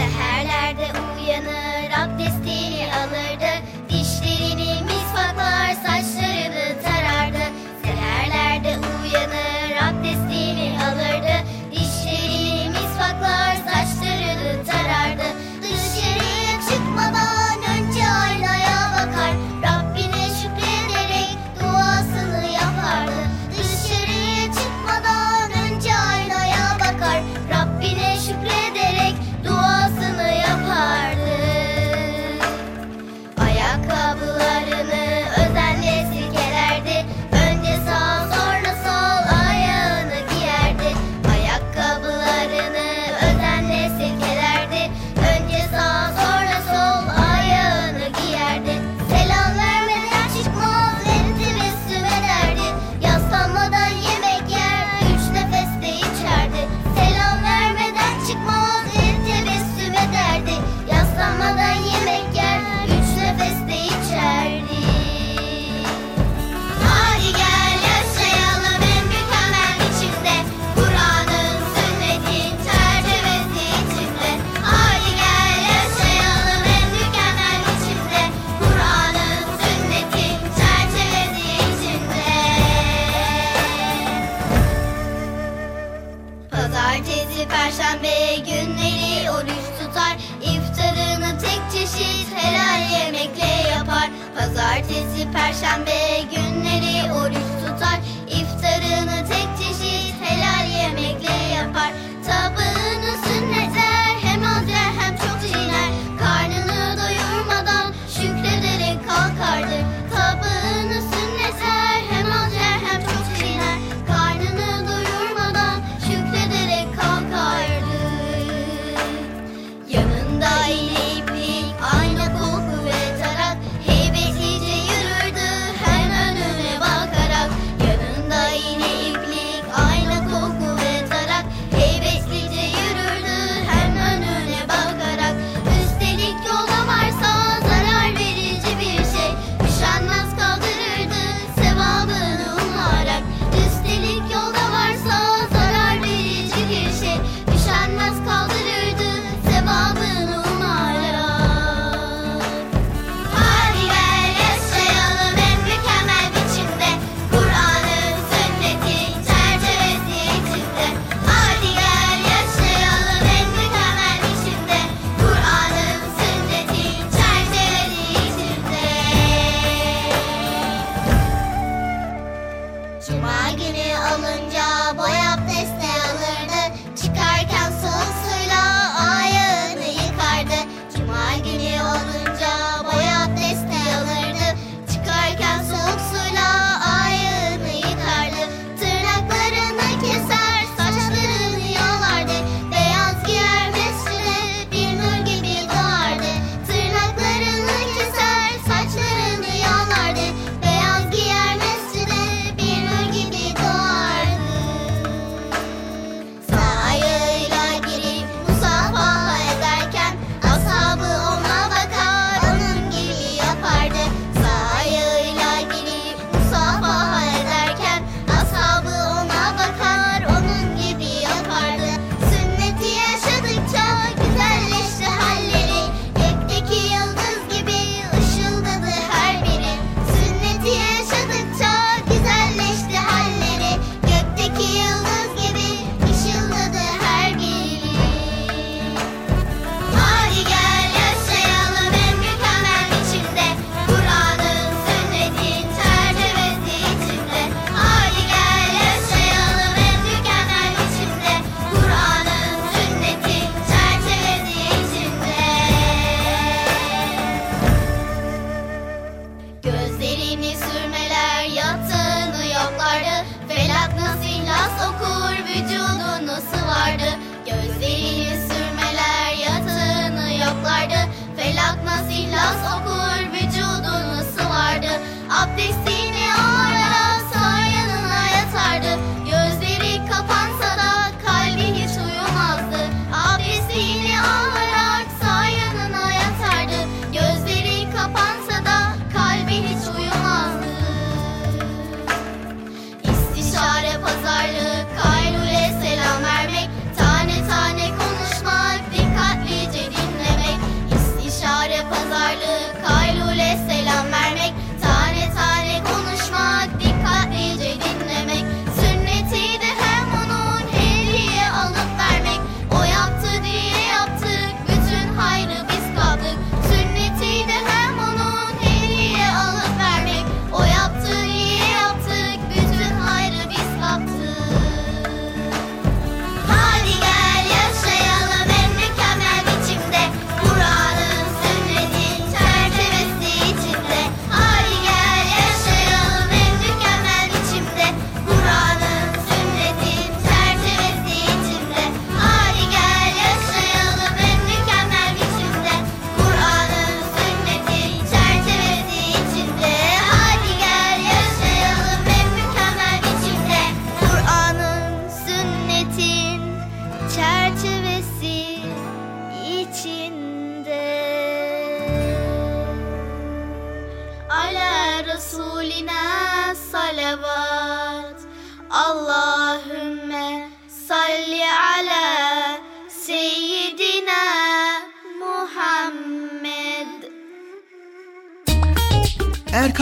to have. Cuma günü alınca boy abdesti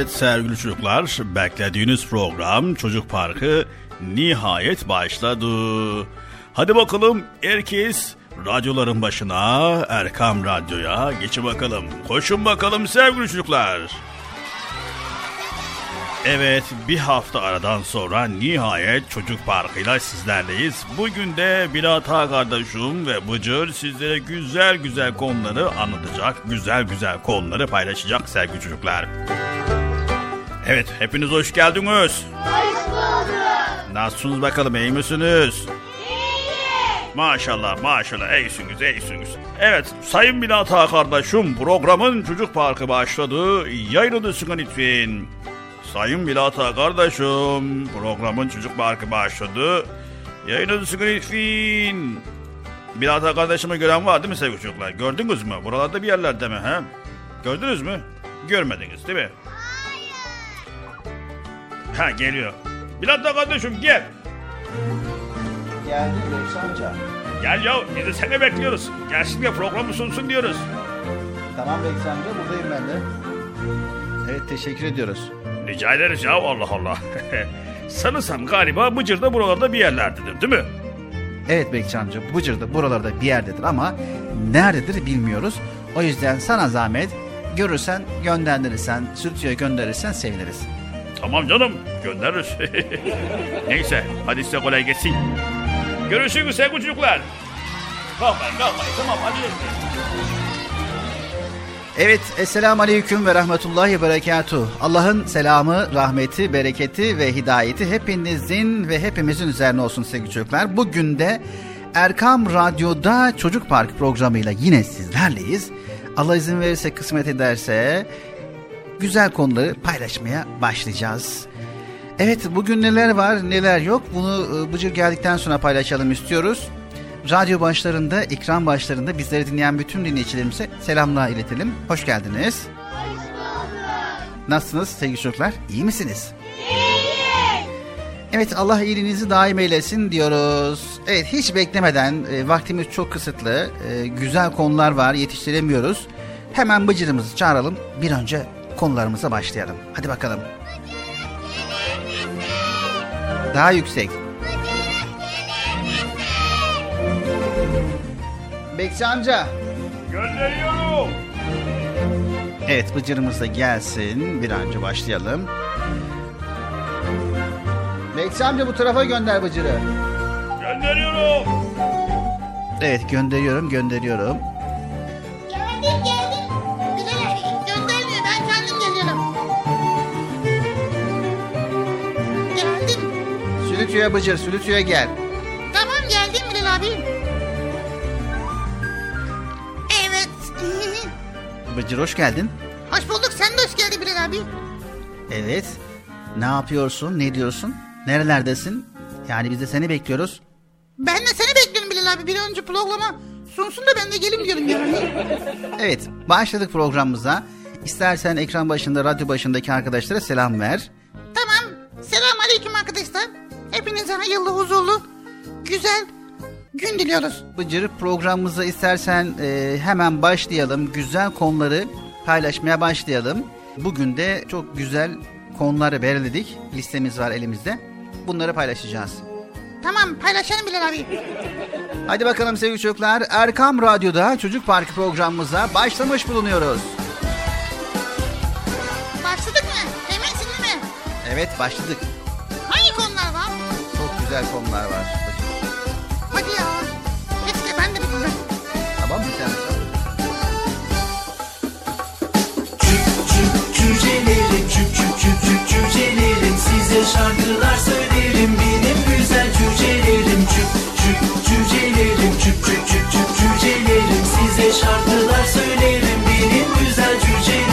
Evet sevgili çocuklar, beklediğiniz program Çocuk Parkı nihayet başladı. Hadi bakalım herkes radyoların başına, Erkam Radyo'ya geçin bakalım. Koşun bakalım sevgili çocuklar. Evet bir hafta aradan sonra nihayet Çocuk Parkı'yla sizlerleyiz. Bugün de Bilata kardeşim ve Bıcır sizlere güzel güzel konuları anlatacak, güzel güzel konuları paylaşacak sevgili çocuklar. Evet hepiniz hoş geldiniz. Hoş bulduk. Nasılsınız bakalım iyi misiniz? Maşallah maşallah iyisiniz iyisiniz. Evet sayın Bilata kardeşim programın Çocuk Parkı başladı. Yayınlısın lütfen. Sayın Bilata kardeşim programın Çocuk Parkı başladı. Yayınlısın lütfen. Bilata kardeşimi gören var değil mi sevgili çocuklar? Gördünüz mü? Buralarda bir yerlerde mi? He? Gördünüz mü? Görmediniz değil mi? Ha geliyor. Bilata kardeşim gel. Geldi Reis amca. Gel ya biz de seni bekliyoruz. Gelsin de programı sunsun diyoruz. Tamam Reis amca buradayım ben de. Evet teşekkür ediyoruz. Rica ederiz ya Allah Allah. Sanırsam galiba Bıcır da buralarda bir yerlerdedir değil mi? Evet Bekçi amca Bıcır'da buralarda bir yerdedir ama nerededir bilmiyoruz. O yüzden sana zahmet görürsen gönderirsen stüdyoya gönderirsen seviniriz. Tamam canım göndeririz. Neyse hadi size kolay gelsin. Görüşürüz sevgili çocuklar. Kalkmayın kalkmayın tamam hadi. Evet Esselamu Aleyküm ve Rahmetullahi Berekatuhu. Allah'ın selamı, rahmeti, bereketi ve hidayeti hepinizin ve hepimizin üzerine olsun sevgili çocuklar. Bugün de Erkam Radyo'da Çocuk Park programıyla yine sizlerleyiz. Allah izin verirse, kısmet ederse güzel konuları paylaşmaya başlayacağız. Evet bugün neler var neler yok bunu e, Bıcır geldikten sonra paylaşalım istiyoruz. Radyo başlarında, ekran başlarında bizleri dinleyen bütün dinleyicilerimize selamlar iletelim. Hoş geldiniz. Nasılsınız sevgili çocuklar? İyi misiniz? Evet Allah iyiliğinizi daim eylesin diyoruz. Evet hiç beklemeden e, vaktimiz çok kısıtlı. e, güzel konular var yetiştiremiyoruz. Hemen Bıcır'ımızı çağıralım. Bir önce konularımıza başlayalım. Hadi bakalım. Daha yüksek. Bekçi amca. Gönderiyorum. Evet Bıcır'ımız da gelsin. Bir an önce başlayalım. Bekçi amca bu tarafa gönder Bıcır'ı. Gönderiyorum. Evet gönderiyorum gönderiyorum. Geldim Sülütüye Bıcır Sülütüye gel. Tamam geldim Bilal abi. Evet. Bıcır hoş geldin. hoş bulduk sen de hoş geldin Bilal abi. Evet. Ne yapıyorsun? Ne diyorsun? Nerelerdesin? Yani biz de seni bekliyoruz. Ben de seni bekliyorum Bilal abi. Bir an önce programa sunsun da ben de geleyim diyorum yani. Evet başladık programımıza. İstersen ekran başında, radyo başındaki arkadaşlara selam ver. tamam. Selam aleyküm arkadaşlar. Hepinize hayırlı, huzurlu, güzel, gün diliyoruz. Bıcır programımıza istersen e, hemen başlayalım. Güzel konuları paylaşmaya başlayalım. Bugün de çok güzel konuları belirledik. Listemiz var elimizde. Bunları paylaşacağız. Tamam paylaşalım Bilal abi. Hadi bakalım sevgili çocuklar. Erkam Radyo'da Çocuk Parkı programımıza başlamış bulunuyoruz. Başladık mı? Eminsin değil mi? Evet başladık. Güzel konular var. Hadi ya. Keşke ben de bilsem. Tamam mı sen? Cücelerim cüp cüp cüp cüp cücelerim Size şarkılar söylerim benim güzel cücelerim Cüp cüp cücelerim cüp cüp cüp cüp cücelerim Size şarkılar söylerim benim güzel cücelerim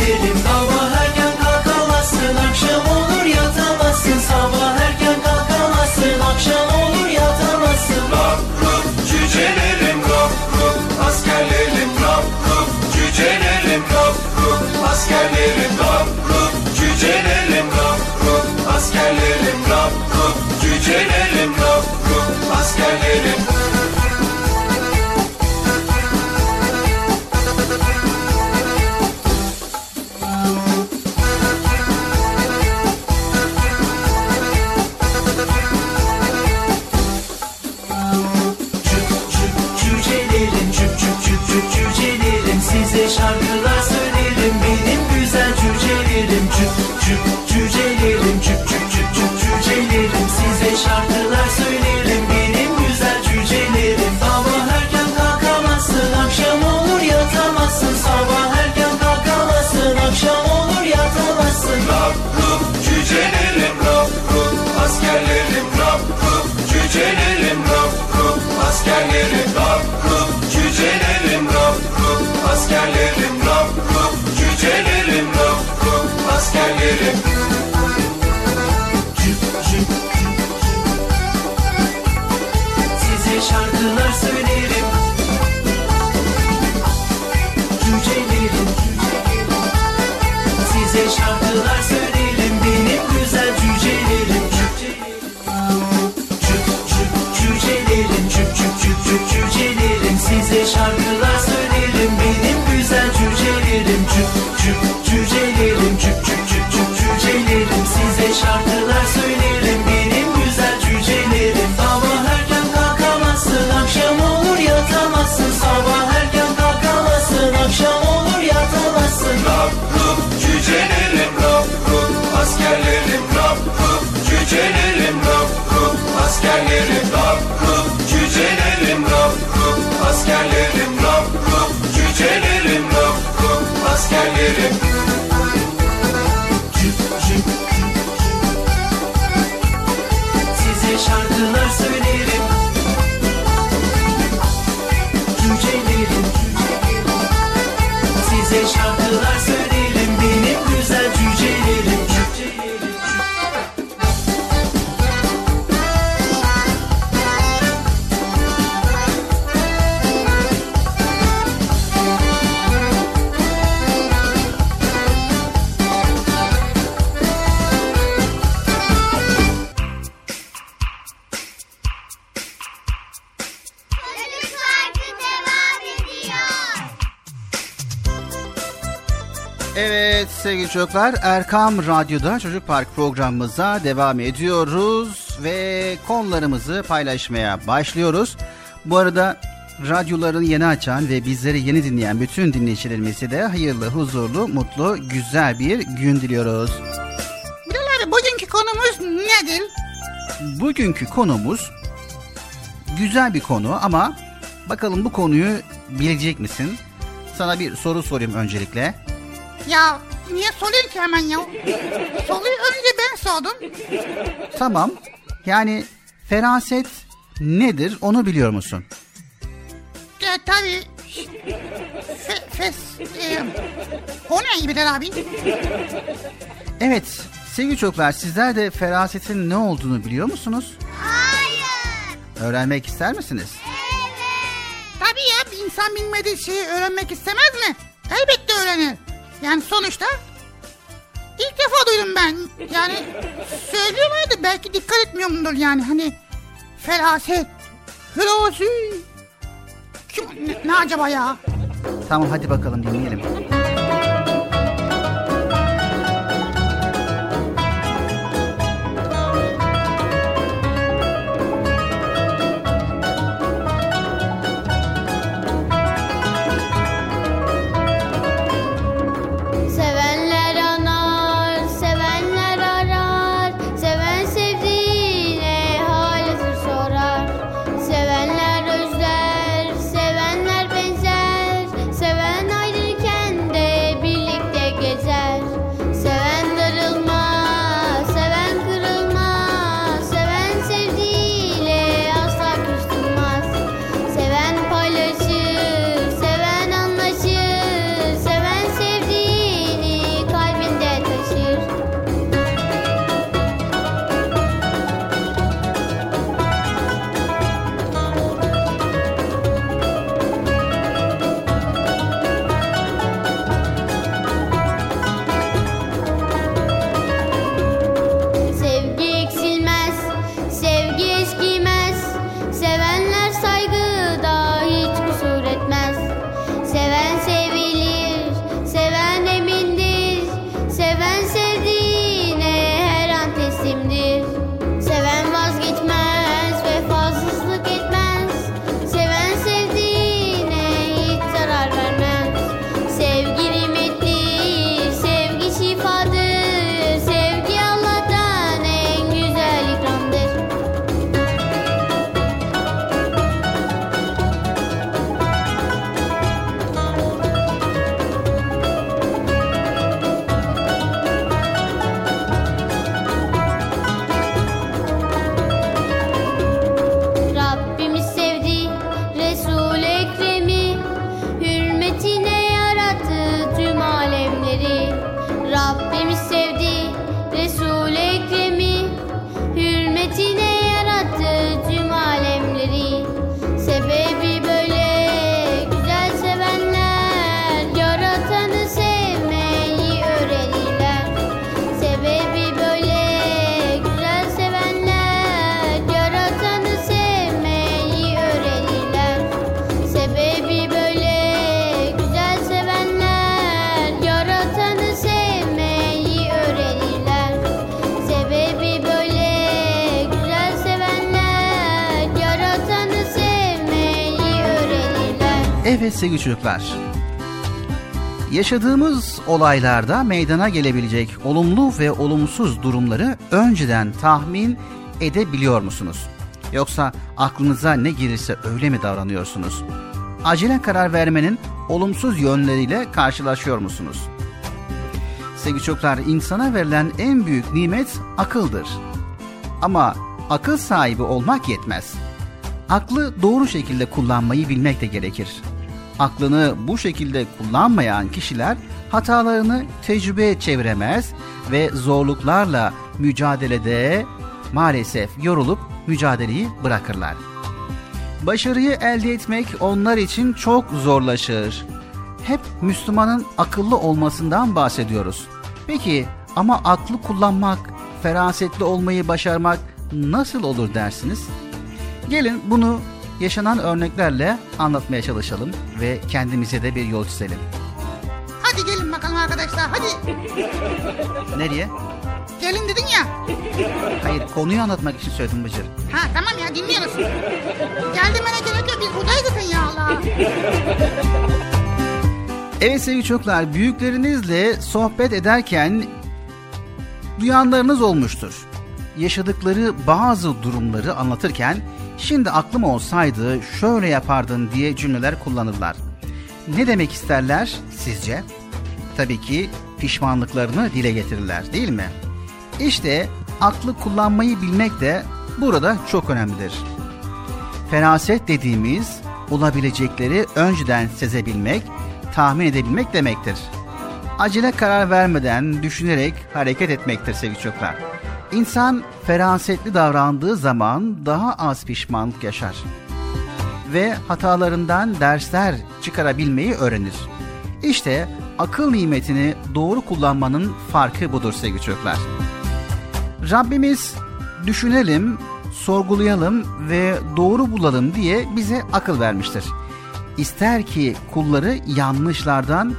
askerlerim rap rup cücelerim rap rup askerlerim rap rup cücelerim rap rup askerlerim askerlerim askerlerim Evet sevgili çocuklar Erkam Radyo'da Çocuk Park programımıza devam ediyoruz ve konularımızı paylaşmaya başlıyoruz. Bu arada radyolarını yeni açan ve bizleri yeni dinleyen bütün dinleyicilerimize de hayırlı, huzurlu, mutlu, güzel bir gün diliyoruz. Bilal abi bugünkü konumuz nedir? Bugünkü konumuz güzel bir konu ama bakalım bu konuyu bilecek misin? Sana bir soru sorayım öncelikle. Ya niye soruyorsun ki hemen ya? Soruyu önce ben sordum. Tamam. Yani feraset nedir onu biliyor musun? Ya tabii. Fe, fes, e, o ne Bilal abi? Evet sevgili çocuklar sizler de ferasetin ne olduğunu biliyor musunuz? Hayır. Öğrenmek ister misiniz? Tabii ya bir insan bilmediği şeyi öğrenmek istemez mi? Elbette öğrenir. Yani sonuçta ilk defa duydum ben. Yani söylüyorlardı belki dikkat etmiyorumdur yani hani feraset, Hırosi. Kim, ne, ne acaba ya? Tamam hadi bakalım dinleyelim. Sevgili çocuklar. Yaşadığımız olaylarda meydana gelebilecek olumlu ve olumsuz durumları önceden tahmin edebiliyor musunuz? Yoksa aklınıza ne gelirse öyle mi davranıyorsunuz? Acele karar vermenin olumsuz yönleriyle karşılaşıyor musunuz? Sevgili çocuklar, insana verilen en büyük nimet akıldır. Ama akıl sahibi olmak yetmez. Aklı doğru şekilde kullanmayı bilmek de gerekir. Aklını bu şekilde kullanmayan kişiler hatalarını tecrübeye çeviremez ve zorluklarla mücadelede maalesef yorulup mücadeleyi bırakırlar. Başarıyı elde etmek onlar için çok zorlaşır. Hep Müslümanın akıllı olmasından bahsediyoruz. Peki ama aklı kullanmak, ferasetli olmayı başarmak nasıl olur dersiniz? Gelin bunu yaşanan örneklerle anlatmaya çalışalım ve kendimize de bir yol çizelim. Hadi gelin bakalım arkadaşlar hadi. Nereye? Gelin dedin ya. Hayır konuyu anlatmak için söyledim Bıcır. Ha tamam ya dinliyoruz. Gelmene gerek yok biz buradaydık ya Allah. Evet sevgili çocuklar büyüklerinizle sohbet ederken duyanlarınız olmuştur. Yaşadıkları bazı durumları anlatırken şimdi aklım olsaydı şöyle yapardın diye cümleler kullanırlar. Ne demek isterler sizce? Tabii ki pişmanlıklarını dile getirirler değil mi? İşte aklı kullanmayı bilmek de burada çok önemlidir. Feraset dediğimiz olabilecekleri önceden sezebilmek, tahmin edebilmek demektir. Acele karar vermeden düşünerek hareket etmektir sevgili çocuklar. İnsan ferasetli davrandığı zaman daha az pişmanlık yaşar ve hatalarından dersler çıkarabilmeyi öğrenir. İşte akıl nimetini doğru kullanmanın farkı budur sevgili çocuklar. Rabbimiz düşünelim, sorgulayalım ve doğru bulalım diye bize akıl vermiştir. İster ki kulları yanlışlardan,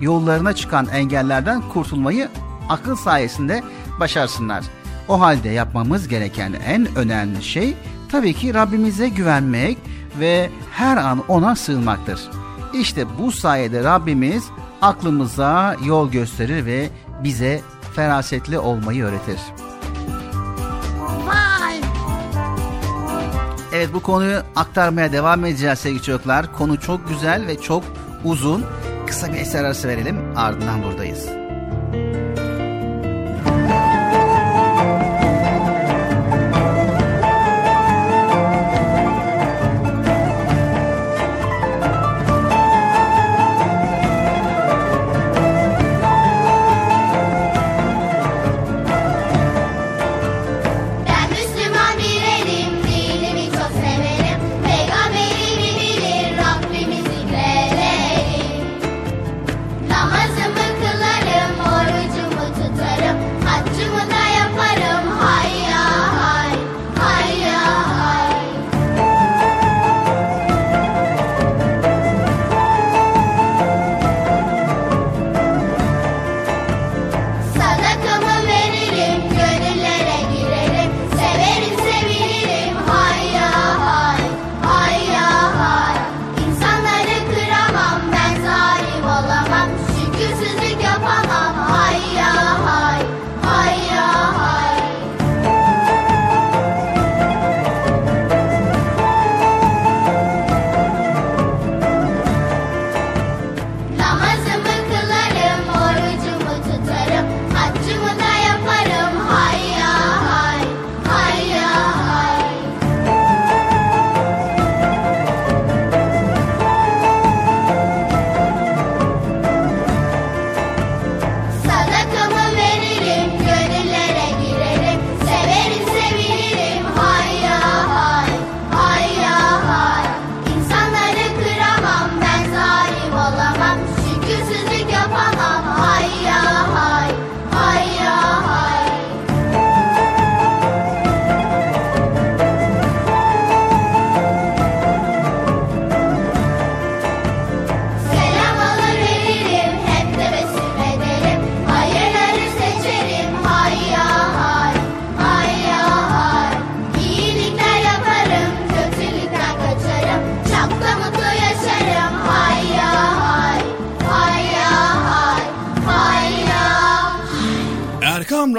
yollarına çıkan engellerden kurtulmayı akıl sayesinde başarsınlar. O halde yapmamız gereken en önemli şey tabii ki Rabbimize güvenmek ve her an ona sığınmaktır. İşte bu sayede Rabbimiz aklımıza yol gösterir ve bize ferasetli olmayı öğretir. Vay. Evet bu konuyu aktarmaya devam edeceğiz sevgili çocuklar. Konu çok güzel ve çok uzun. Kısa bir eser arası verelim ardından buradayız.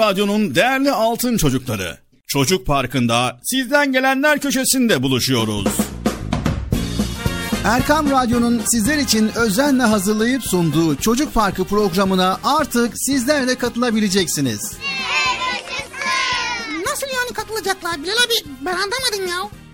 Radyo'nun değerli altın çocukları. Çocuk Parkı'nda sizden gelenler köşesinde buluşuyoruz. Erkam Radyo'nun sizler için özenle hazırlayıp sunduğu Çocuk Parkı programına artık sizler de katılabileceksiniz. Nasıl yani katılacaklar Bilal abi? Ben anlamadım ya.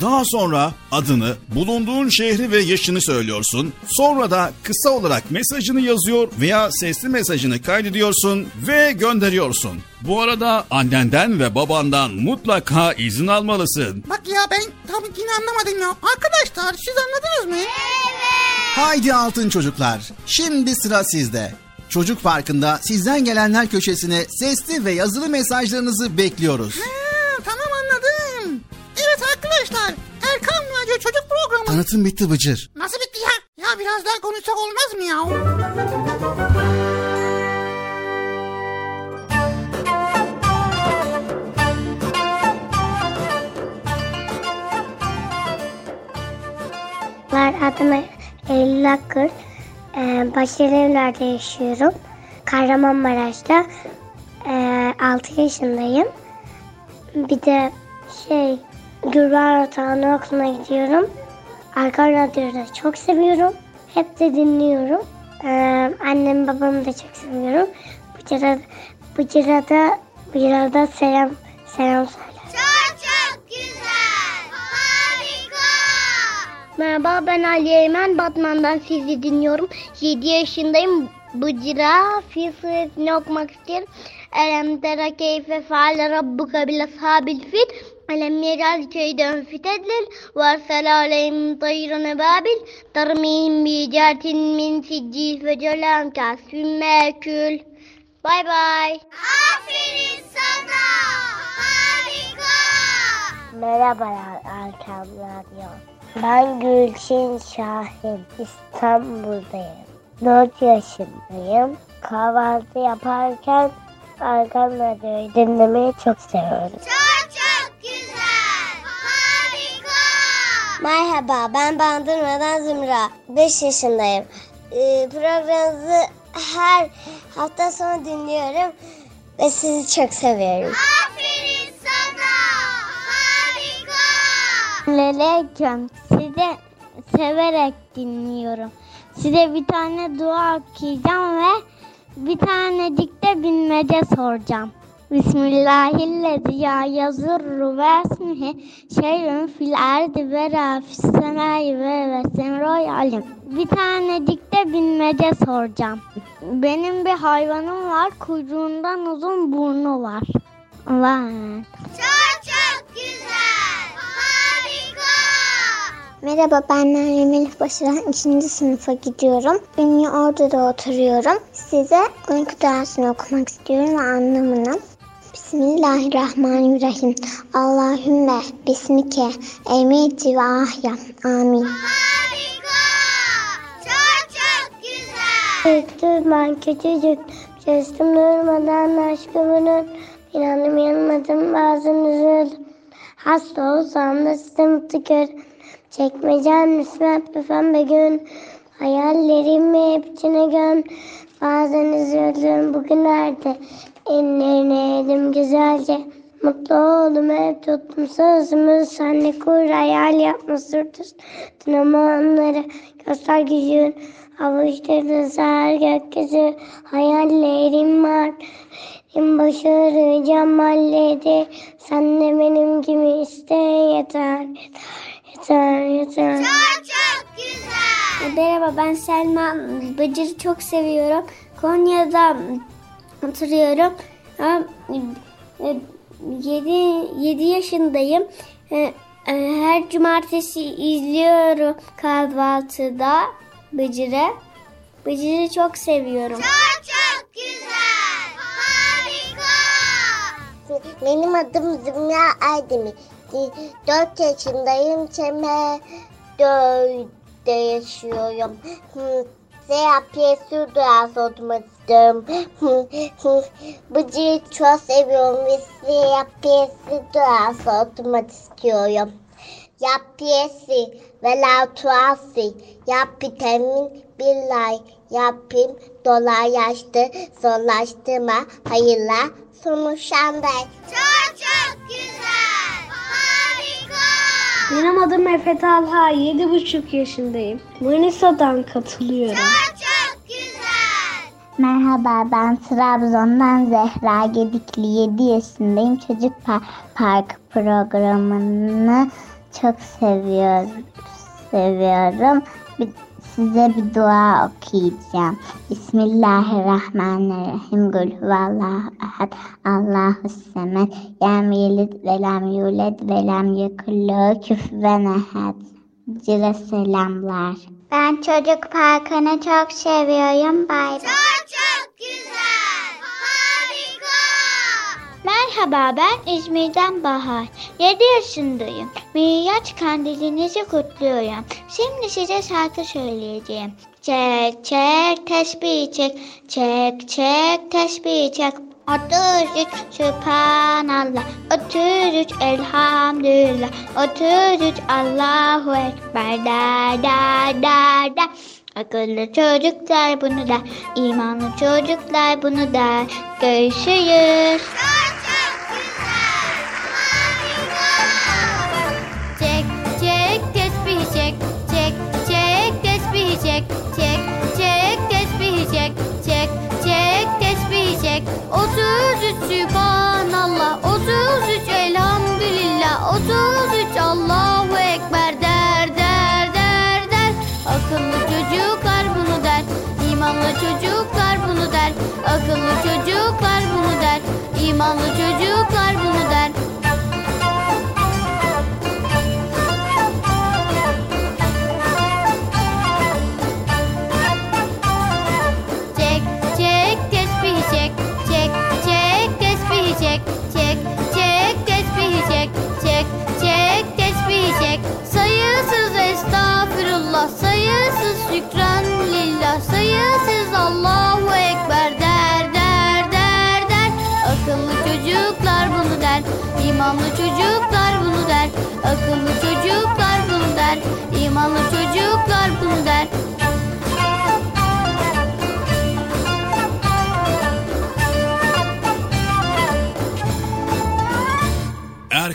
Daha sonra adını, bulunduğun şehri ve yaşını söylüyorsun. Sonra da kısa olarak mesajını yazıyor veya sesli mesajını kaydediyorsun ve gönderiyorsun. Bu arada annenden ve babandan mutlaka izin almalısın. Bak ya ben tam yine anlamadım ya. Arkadaşlar siz anladınız mı? Haydi altın çocuklar. Şimdi sıra sizde. Çocuk Parkı'nda sizden gelenler köşesine sesli ve yazılı mesajlarınızı bekliyoruz. Ha, tamam. Evet arkadaşlar Erkan Radyo Çocuk Programı. Tanıtım bitti Bıcır. Nasıl bitti ya? Ya biraz daha konuşsak olmaz mı ya? Adım Eylül Akır. Ee, Başarıevler'de yaşıyorum. Kahramanmaraş'ta. Ee, 6 yaşındayım. Bir de şey Gürben Orta Anaokulu'na gidiyorum. Arka Radyo'yu da çok seviyorum. Hep de dinliyorum. Ee, annem babamı da çok seviyorum. Bıcır'a, Bıcır'a Bıcır'a selam, selam söyle. Çok çok güzel. Harika. Merhaba ben Ali Eymen Batman'dan sizi dinliyorum. 7 yaşındayım. Bıcıra fil suresini okumak istiyorum. Elem tera keyfe faale rabbuka bil ashabil fil. Yecal keyden fitedlil. Varsel aleyhim tayrın ebabil. Tarmihim bi certin min siccil ve celan kasfin mekül. Bay bay. Aferin sana. Harika. Merhabalar Alkan Radyo. Ben Gülçin Şahin. İstanbul'dayım. 4 yaşındayım. Kahvaltı yaparken Alkan Radyo'yu dinlemeyi çok seviyorum. Çok Merhaba ben Bandırma'dan Zümra. 5 yaşındayım. Ee, programınızı her hafta sonu dinliyorum ve sizi çok seviyorum. Aferin sana. Harika. Aleyküm. Sizi severek dinliyorum. Size bir tane dua okuyacağım ve bir tanecik de bilmece soracağım. Bismillahillezî ya yazurru ve ismihi şeyün fil ardi ve rafis semai ve ve semroy alim. Bir tanecik de bilmece soracağım. Benim bir hayvanım var, kuyruğundan uzun burnu var. Emanet. Çok çok güzel. Harika. Merhaba ben Meryem Elif Başaran 2. sınıfa gidiyorum. Ünlü Ordu'da oturuyorum. Size uyku duasını okumak istiyorum ve anlamını. Bismillahirrahmanirrahim. Allahümme bismike emiti ve ahya. Amin. Harika. Çok çok güzel. Büyüktür ben küçücük. Çalıştım durmadan aşkımın. İnandım yanmadım bazen üzüldüm. Hasta olsam da size mutlu gör. Çekmecem nispet büfen bir gün. Hayallerimi hep içine göm. Bazen üzüldüm bugünlerde. Ellerine eğdim güzelce. Mutlu oldum hep tuttum sözümü. Senle kur hayal yapma sırtın ama onları göster gücün. Avuçların sar gökyüzü hayallerim var. Benim başaracağım halledi. Sen de benim gibi iste yeter. Yeter yeter. Çok çok güzel. Merhaba ben Selma. Bıcır'ı çok seviyorum. Konya'da oturuyorum. 7, 7 yaşındayım. E, e, Her cumartesi izliyorum kahvaltıda Bıcır'ı. Bıcır'ı çok seviyorum. Çok çok güzel. Harika. Benim adım Zümra Aydemir. 4 yaşındayım. Çeme 4'te yaşıyorum. Terapiye duası okumak istiyorum. Bıcıyı çok seviyorum ve terapiye duası okumak istiyorum. Yapiyesi ve lautuası. Yapitemin billahi. Yapim dolaylaştı. Zorlaştırma. Hayırla. Sonuçlanday. Çok çok güzel. Harika. Benim adım Efe Talha, yedi buçuk yaşındayım. Manisa'dan katılıyorum. Çok. Merhaba ben Trabzon'dan Zehra Gedikli 7 yaşındayım. Çocuk Pa- Park programını çok seviyorum. Seviyorum. Bir, size bir dua okuyacağım. Bismillahirrahmanirrahim. Gül huvallahu ahad. Allahu semed. Lem yelid ve lem yulad ve lem yekullu küfüven ahad. Cile selamlar. Ben çocuk parkını çok seviyorum. Bay bay. Çok çok güzel. Harika. Merhaba ben İzmir'den Bahar. 7 yaşındayım. Miraç kandilinizi kutluyorum. Şimdi size şarkı söyleyeceğim. Çek çek tesbih çek. Çek çek tesbih çek. 33 Sübhanallah. 33 Elhamdülillah. 33 Allahu Ekber. Der der der der Akıllı çocuklar bunu der imanlı çocuklar bunu der Görüşürüz Sübhanallah 33 elhamdülillah 33 Allahu Ekber der der der der. Akıllı çocuklar bunu der İmanlı çocuklar bunu der. Akıllı çocuklar bunu der İmanlı çocuklar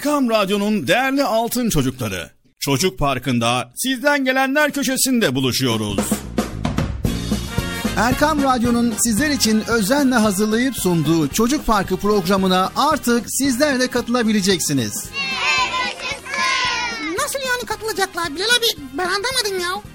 Erkam Radyo'nun değerli altın çocukları. Çocuk Parkı'nda sizden gelenler köşesinde buluşuyoruz. Erkam Radyo'nun sizler için özenle hazırlayıp sunduğu Çocuk Parkı programına artık sizler de katılabileceksiniz. Nasıl yani katılacaklar Bilal abi ben anlamadım ya.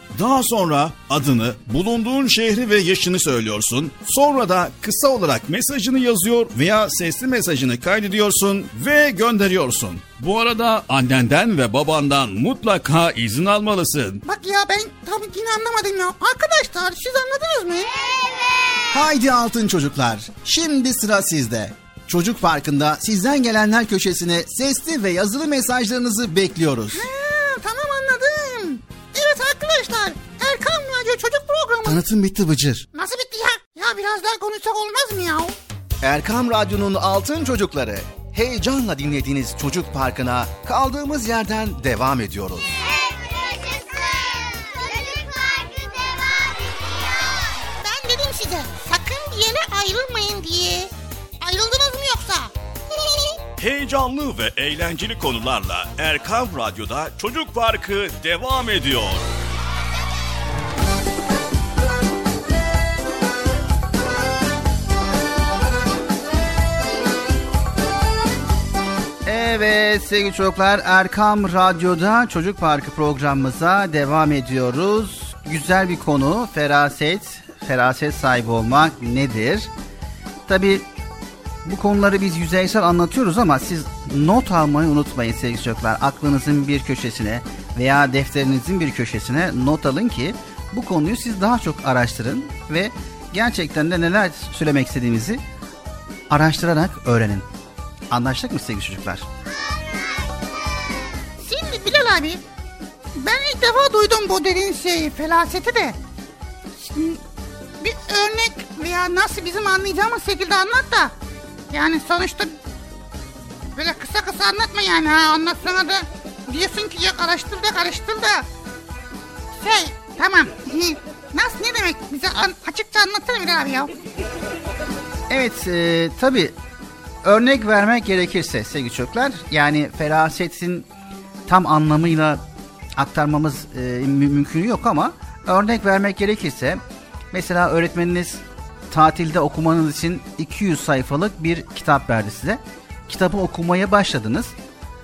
Daha sonra adını, bulunduğun şehri ve yaşını söylüyorsun. Sonra da kısa olarak mesajını yazıyor veya sesli mesajını kaydediyorsun ve gönderiyorsun. Bu arada annenden ve babandan mutlaka izin almalısın. Bak ya ben tam yine anlamadım ya. Arkadaşlar siz anladınız mı? Haydi altın çocuklar. Şimdi sıra sizde. Çocuk Parkı'nda sizden gelenler köşesine sesli ve yazılı mesajlarınızı bekliyoruz. Ha. Evet arkadaşlar Erkan Radyo Çocuk Programı. Tanıtım bitti Bıcır. Nasıl bitti ya? Ya biraz daha konuşsak olmaz mı ya? Erkam Radyo'nun altın çocukları. Heyecanla dinlediğiniz Çocuk Parkı'na kaldığımız yerden devam ediyoruz. Çocuk Parkı devam ediyor. Ben dedim size sakın bir yere ayrılmayın diye. Ayrıldınız mı yoksa? Heyecanlı ve eğlenceli konularla Erkam Radyo'da Çocuk Parkı devam ediyor. Evet sevgili çocuklar Erkam Radyo'da Çocuk Parkı programımıza devam ediyoruz. Güzel bir konu feraset, feraset sahibi olmak nedir? Tabi bu konuları biz yüzeysel anlatıyoruz ama siz not almayı unutmayın sevgili çocuklar. Aklınızın bir köşesine veya defterinizin bir köşesine not alın ki bu konuyu siz daha çok araştırın ve gerçekten de neler söylemek istediğimizi araştırarak öğrenin. Anlaştık mı sevgili çocuklar? Şimdi Bilal abi ben ilk defa duydum bu dediğin şeyi felaseti de. Şimdi bir örnek veya nasıl bizim anlayacağımız şekilde anlat da. Yani sonuçta böyle kısa kısa anlatma yani ha ondan sonra da diyorsun ki yok araştır da karıştır da. Şey tamam nasıl ne demek bize an- açıkça anlatsana Bilal abi ya. Evet e, tabi örnek vermek gerekirse sevgili çocuklar yani ferasetin tam anlamıyla aktarmamız e, mü- mümkün yok ama örnek vermek gerekirse mesela öğretmeniniz tatilde okumanız için 200 sayfalık bir kitap verdi size. Kitabı okumaya başladınız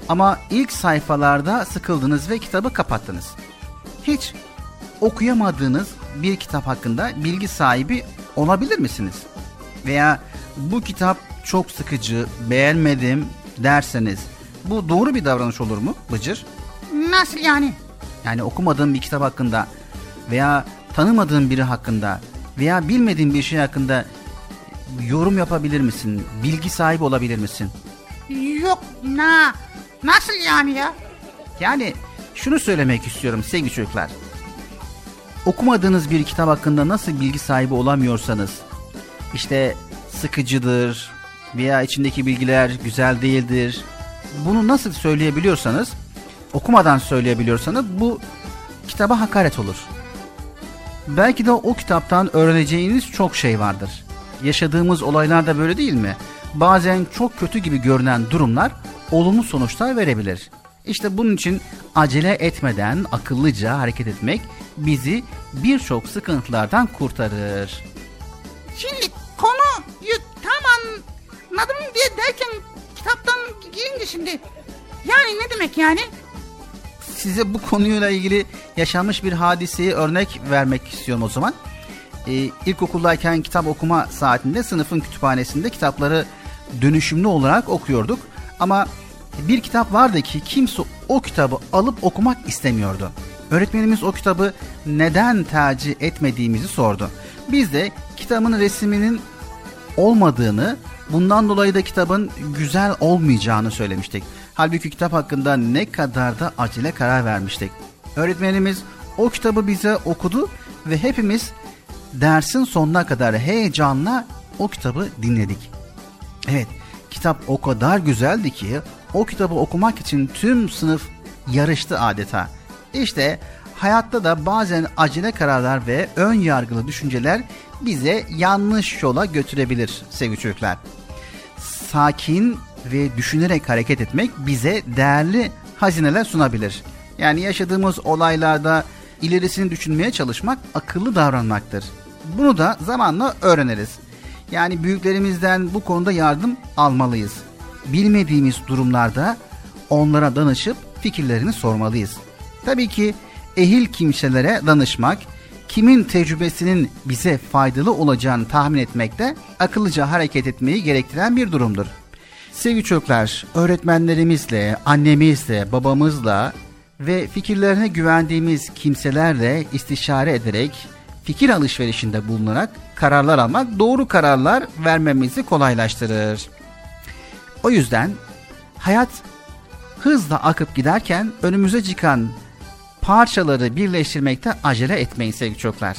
ama ilk sayfalarda sıkıldınız ve kitabı kapattınız. Hiç okuyamadığınız bir kitap hakkında bilgi sahibi olabilir misiniz? Veya bu kitap çok sıkıcı, beğenmedim derseniz bu doğru bir davranış olur mu Bıcır? Nasıl yani? Yani okumadığın bir kitap hakkında veya tanımadığın biri hakkında veya bilmediğin bir şey hakkında yorum yapabilir misin? Bilgi sahibi olabilir misin? Yok na Nasıl yani ya? Yani şunu söylemek istiyorum sevgili çocuklar. Okumadığınız bir kitap hakkında nasıl bilgi sahibi olamıyorsanız, işte sıkıcıdır veya içindeki bilgiler güzel değildir. Bunu nasıl söyleyebiliyorsanız, okumadan söyleyebiliyorsanız bu kitaba hakaret olur. Belki de o kitaptan öğreneceğiniz çok şey vardır. Yaşadığımız olaylar da böyle değil mi? Bazen çok kötü gibi görünen durumlar olumlu sonuçlar verebilir. İşte bunun için acele etmeden akıllıca hareket etmek bizi birçok sıkıntılardan kurtarır. Şimdi konuyu tam anladım diye derken kitaptan girince şimdi. Yani ne demek yani? Size bu konuyla ilgili yaşanmış bir hadiseyi örnek vermek istiyorum o zaman. Ee, ilkokuldayken kitap okuma saatinde sınıfın kütüphanesinde kitapları dönüşümlü olarak okuyorduk. Ama bir kitap vardı ki kimse o kitabı alıp okumak istemiyordu. Öğretmenimiz o kitabı neden tercih etmediğimizi sordu. Biz de kitabın resminin olmadığını, bundan dolayı da kitabın güzel olmayacağını söylemiştik. Halbuki kitap hakkında ne kadar da acele karar vermiştik. Öğretmenimiz o kitabı bize okudu ve hepimiz dersin sonuna kadar heyecanla o kitabı dinledik. Evet, kitap o kadar güzeldi ki o kitabı okumak için tüm sınıf yarıştı adeta. İşte hayatta da bazen acele kararlar ve ön yargılı düşünceler bize yanlış yola götürebilir sevgili çocuklar. Sakin ve düşünerek hareket etmek bize değerli hazineler sunabilir. Yani yaşadığımız olaylarda ilerisini düşünmeye çalışmak akıllı davranmaktır. Bunu da zamanla öğreniriz. Yani büyüklerimizden bu konuda yardım almalıyız. Bilmediğimiz durumlarda onlara danışıp fikirlerini sormalıyız. Tabii ki ehil kimselere danışmak, kimin tecrübesinin bize faydalı olacağını tahmin etmek de akıllıca hareket etmeyi gerektiren bir durumdur. Sevgili çocuklar, öğretmenlerimizle, annemizle, babamızla ve fikirlerine güvendiğimiz kimselerle istişare ederek fikir alışverişinde bulunarak kararlar almak doğru kararlar vermemizi kolaylaştırır. O yüzden hayat hızla akıp giderken önümüze çıkan parçaları birleştirmekte acele etmeyin sevgili çocuklar.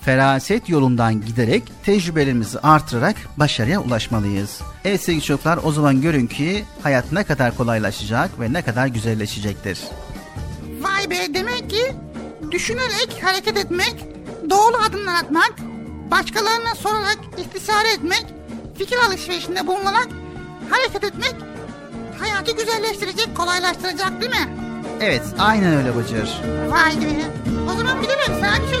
Feraset yolundan giderek tecrübelerimizi artırarak başarıya ulaşmalıyız. Evet sevgili çocuklar o zaman görün ki hayat ne kadar kolaylaşacak ve ne kadar güzelleşecektir. Vay be demek ki düşünerek hareket etmek, doğru adımlar atmak, başkalarına sorarak istişare etmek, fikir alışverişinde bulunarak hareket etmek hayatı güzelleştirecek, kolaylaştıracak değil mi? Evet aynen öyle Bıcır. Vay be. O zaman bilemem bir şey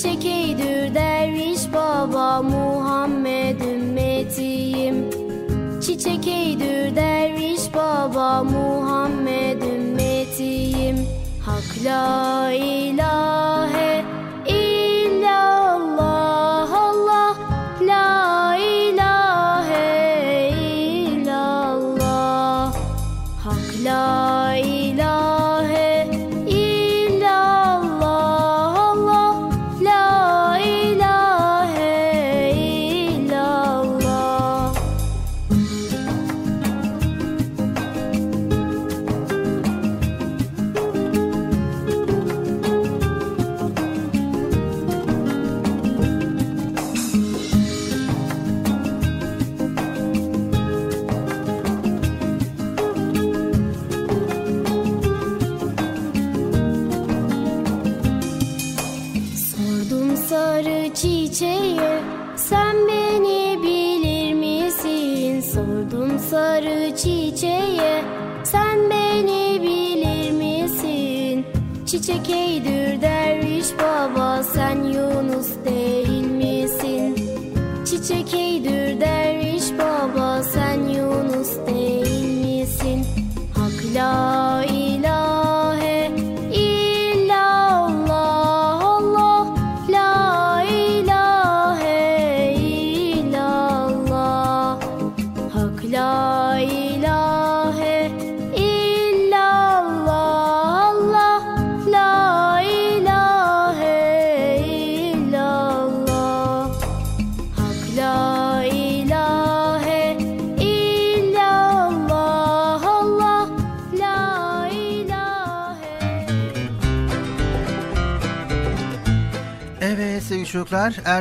Çiçek eydür derviş baba Muhammed ümmetiyim. Çiçek eydür derviş baba Muhammed ümmetiyim. Hak la ilahe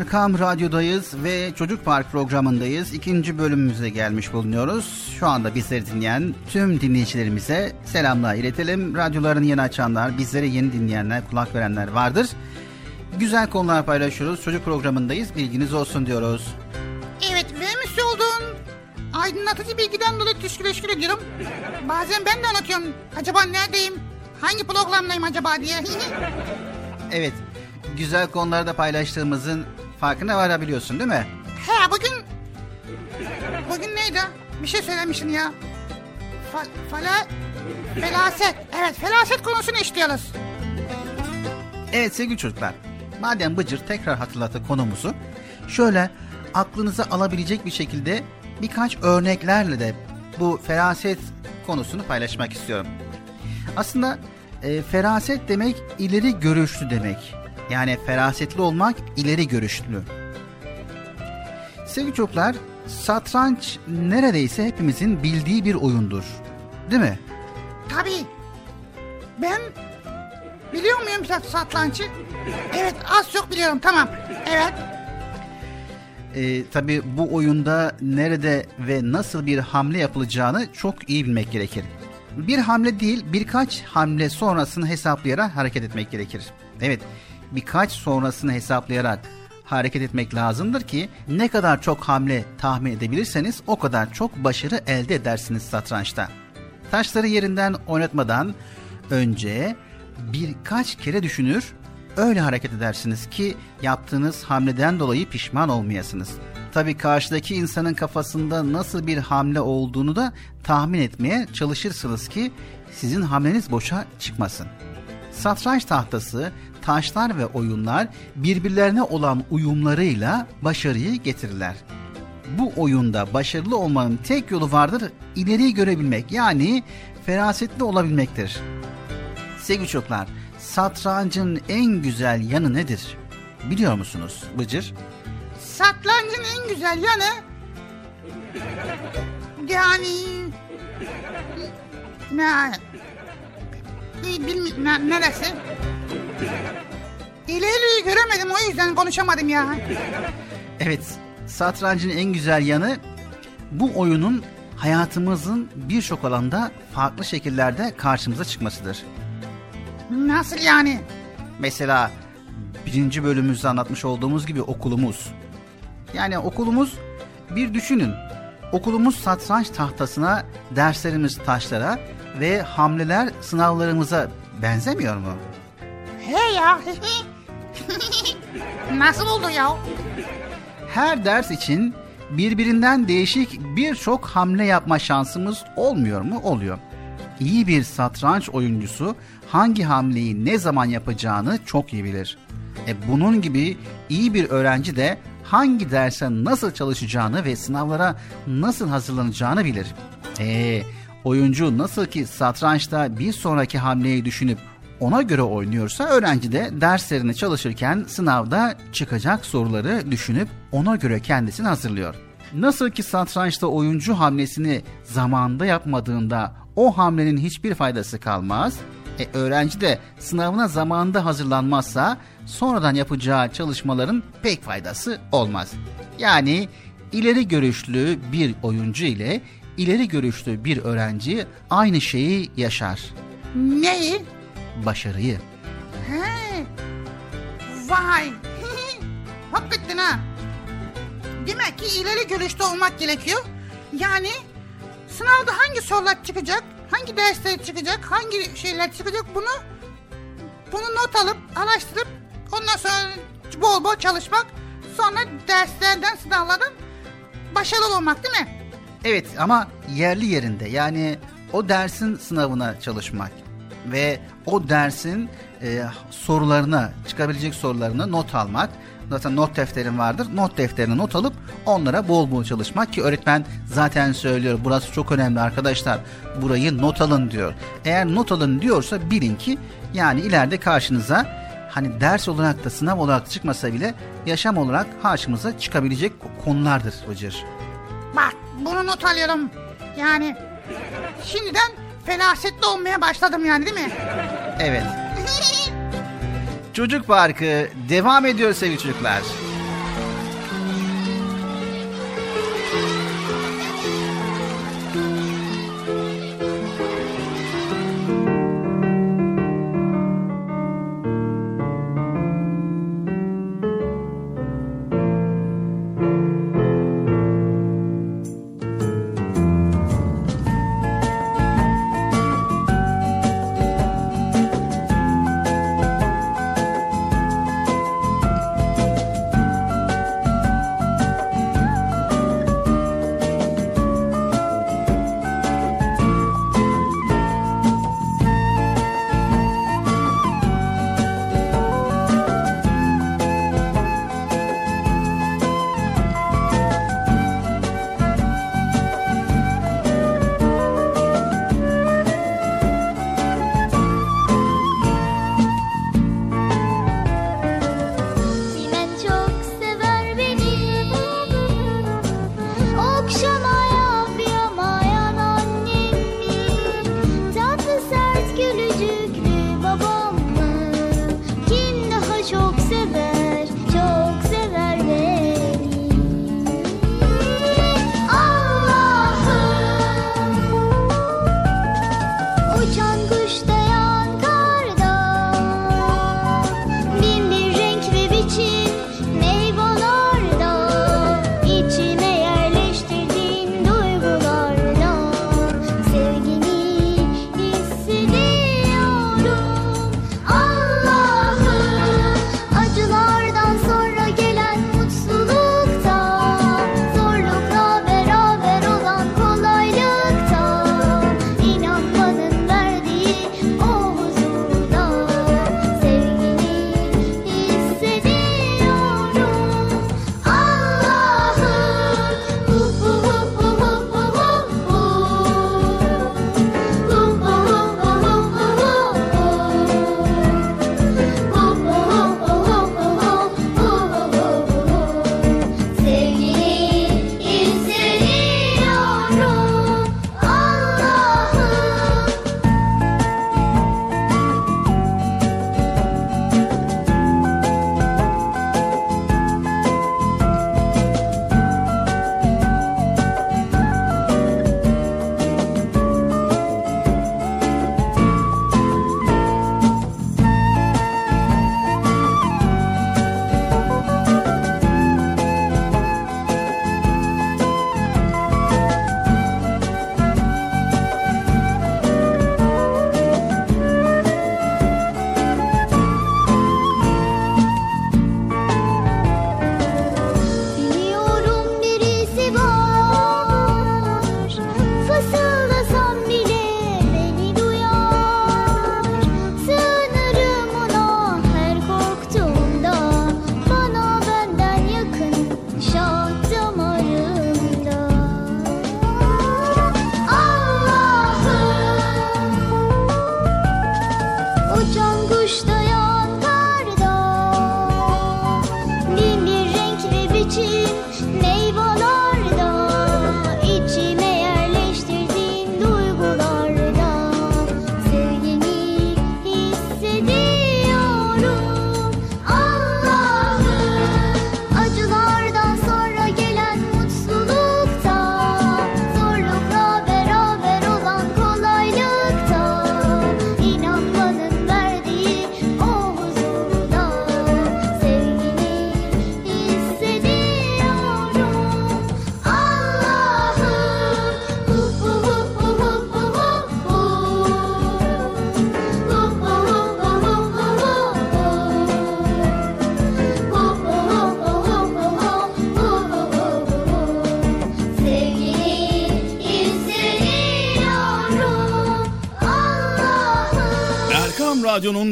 Erkam Radyo'dayız ve Çocuk Park programındayız. İkinci bölümümüze gelmiş bulunuyoruz. Şu anda bizleri dinleyen tüm dinleyicilerimize selamlar iletelim. Radyolarını yeni açanlar, bizleri yeni dinleyenler, kulak verenler vardır. Güzel konular paylaşıyoruz. Çocuk programındayız. Bilginiz olsun diyoruz. Evet vermiş olduğun aydınlatıcı bilgiden dolayı teşekkür teşekkür ediyorum. Bazen ben de anlatıyorum. Acaba neredeyim? Hangi programdayım acaba diye. Evet, güzel konularda paylaştığımızın farkına varabiliyorsun değil mi? He bugün... Bugün neydi? Bir şey söylemişsin ya. Fa, fala... Felaset. Evet felaset konusunu işliyoruz. Evet sevgili çocuklar, madem Bıcır tekrar hatırlattı konumuzu, şöyle aklınıza alabilecek bir şekilde birkaç örneklerle de bu feraset konusunu paylaşmak istiyorum. Aslında e, feraset demek ileri görüşlü demek. Yani ferasetli olmak ileri görüşlü. Sevgili çocuklar, satranç neredeyse hepimizin bildiği bir oyundur. Değil mi? Tabii. Ben biliyor muyum sa- satrançı? Evet az çok biliyorum tamam. Evet. E, tabii bu oyunda nerede ve nasıl bir hamle yapılacağını çok iyi bilmek gerekir. Bir hamle değil birkaç hamle sonrasını hesaplayarak hareket etmek gerekir. Evet birkaç sonrasını hesaplayarak hareket etmek lazımdır ki ne kadar çok hamle tahmin edebilirseniz o kadar çok başarı elde edersiniz satrançta. Taşları yerinden oynatmadan önce birkaç kere düşünür, öyle hareket edersiniz ki yaptığınız hamleden dolayı pişman olmayasınız. Tabii karşıdaki insanın kafasında nasıl bir hamle olduğunu da tahmin etmeye çalışırsınız ki sizin hamleniz boşa çıkmasın. Satranç tahtası, taşlar ve oyunlar birbirlerine olan uyumlarıyla başarıyı getirirler. Bu oyunda başarılı olmanın tek yolu vardır, ileriyi görebilmek yani ferasetli olabilmektir. Sevgili çocuklar, satrancın en güzel yanı nedir? Biliyor musunuz Bıcır? Satrancın en güzel yanı yani ne bilmiyorum ne, neresi? İleriyi göremedim o yüzden konuşamadım ya. Evet, satrancın en güzel yanı bu oyunun hayatımızın birçok alanda farklı şekillerde karşımıza çıkmasıdır. Nasıl yani? Mesela birinci bölümümüzde anlatmış olduğumuz gibi okulumuz. Yani okulumuz bir düşünün. Okulumuz satranç tahtasına, derslerimiz taşlara ve hamleler sınavlarımıza benzemiyor mu? He ya. Nasıl oldu ya? Her ders için birbirinden değişik birçok hamle yapma şansımız olmuyor mu? Oluyor. İyi bir satranç oyuncusu hangi hamleyi ne zaman yapacağını çok iyi bilir. E bunun gibi iyi bir öğrenci de hangi derse nasıl çalışacağını ve sınavlara nasıl hazırlanacağını bilir. E oyuncu nasıl ki satrançta bir sonraki hamleyi düşünüp ona göre oynuyorsa öğrenci de derslerini çalışırken sınavda çıkacak soruları düşünüp ona göre kendisini hazırlıyor. Nasıl ki satrançta oyuncu hamlesini zamanında yapmadığında o hamlenin hiçbir faydası kalmaz. E, öğrenci de sınavına zamanında hazırlanmazsa sonradan yapacağı çalışmaların pek faydası olmaz. Yani ileri görüşlü bir oyuncu ile ileri görüşlü bir öğrenci aynı şeyi yaşar. Neyi? Başarıyı. He. Vay. Hakikaten ha. Demek ki ileri görüşte olmak gerekiyor. Yani sınavda hangi sorular çıkacak, hangi dersler çıkacak, hangi şeyler çıkacak bunu bunu not alıp araştırıp ondan sonra bol bol çalışmak sonra derslerden sınavlardan başarılı olmak değil mi? Evet ama yerli yerinde yani o dersin sınavına çalışmak ve o dersin e, sorularına çıkabilecek sorularını not almak. Zaten not defterin vardır. Not defterine not alıp onlara bol bol çalışmak ki öğretmen zaten söylüyor. Burası çok önemli arkadaşlar. Burayı not alın diyor. Eğer not alın diyorsa bilin ki yani ileride karşınıza hani ders olarak da sınav olarak çıkmasa bile yaşam olarak karşımıza çıkabilecek konulardır Bıcır. Bak bunu not alıyorum. Yani şimdiden felasetli olmaya başladım yani değil mi? Evet. Çocuk Parkı devam ediyor sevgili çocuklar.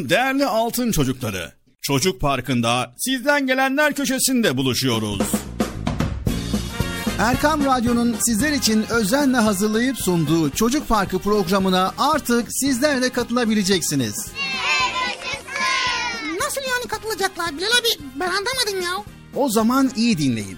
Değerli altın çocukları. Çocuk Parkı'nda sizden gelenler köşesinde buluşuyoruz. Erkam Radyo'nun sizler için özenle hazırlayıp sunduğu Çocuk Parkı programına artık sizler de katılabileceksiniz. Nasıl yani katılacaklar Bilal abi? Ben anlamadım ya. O zaman iyi dinleyin.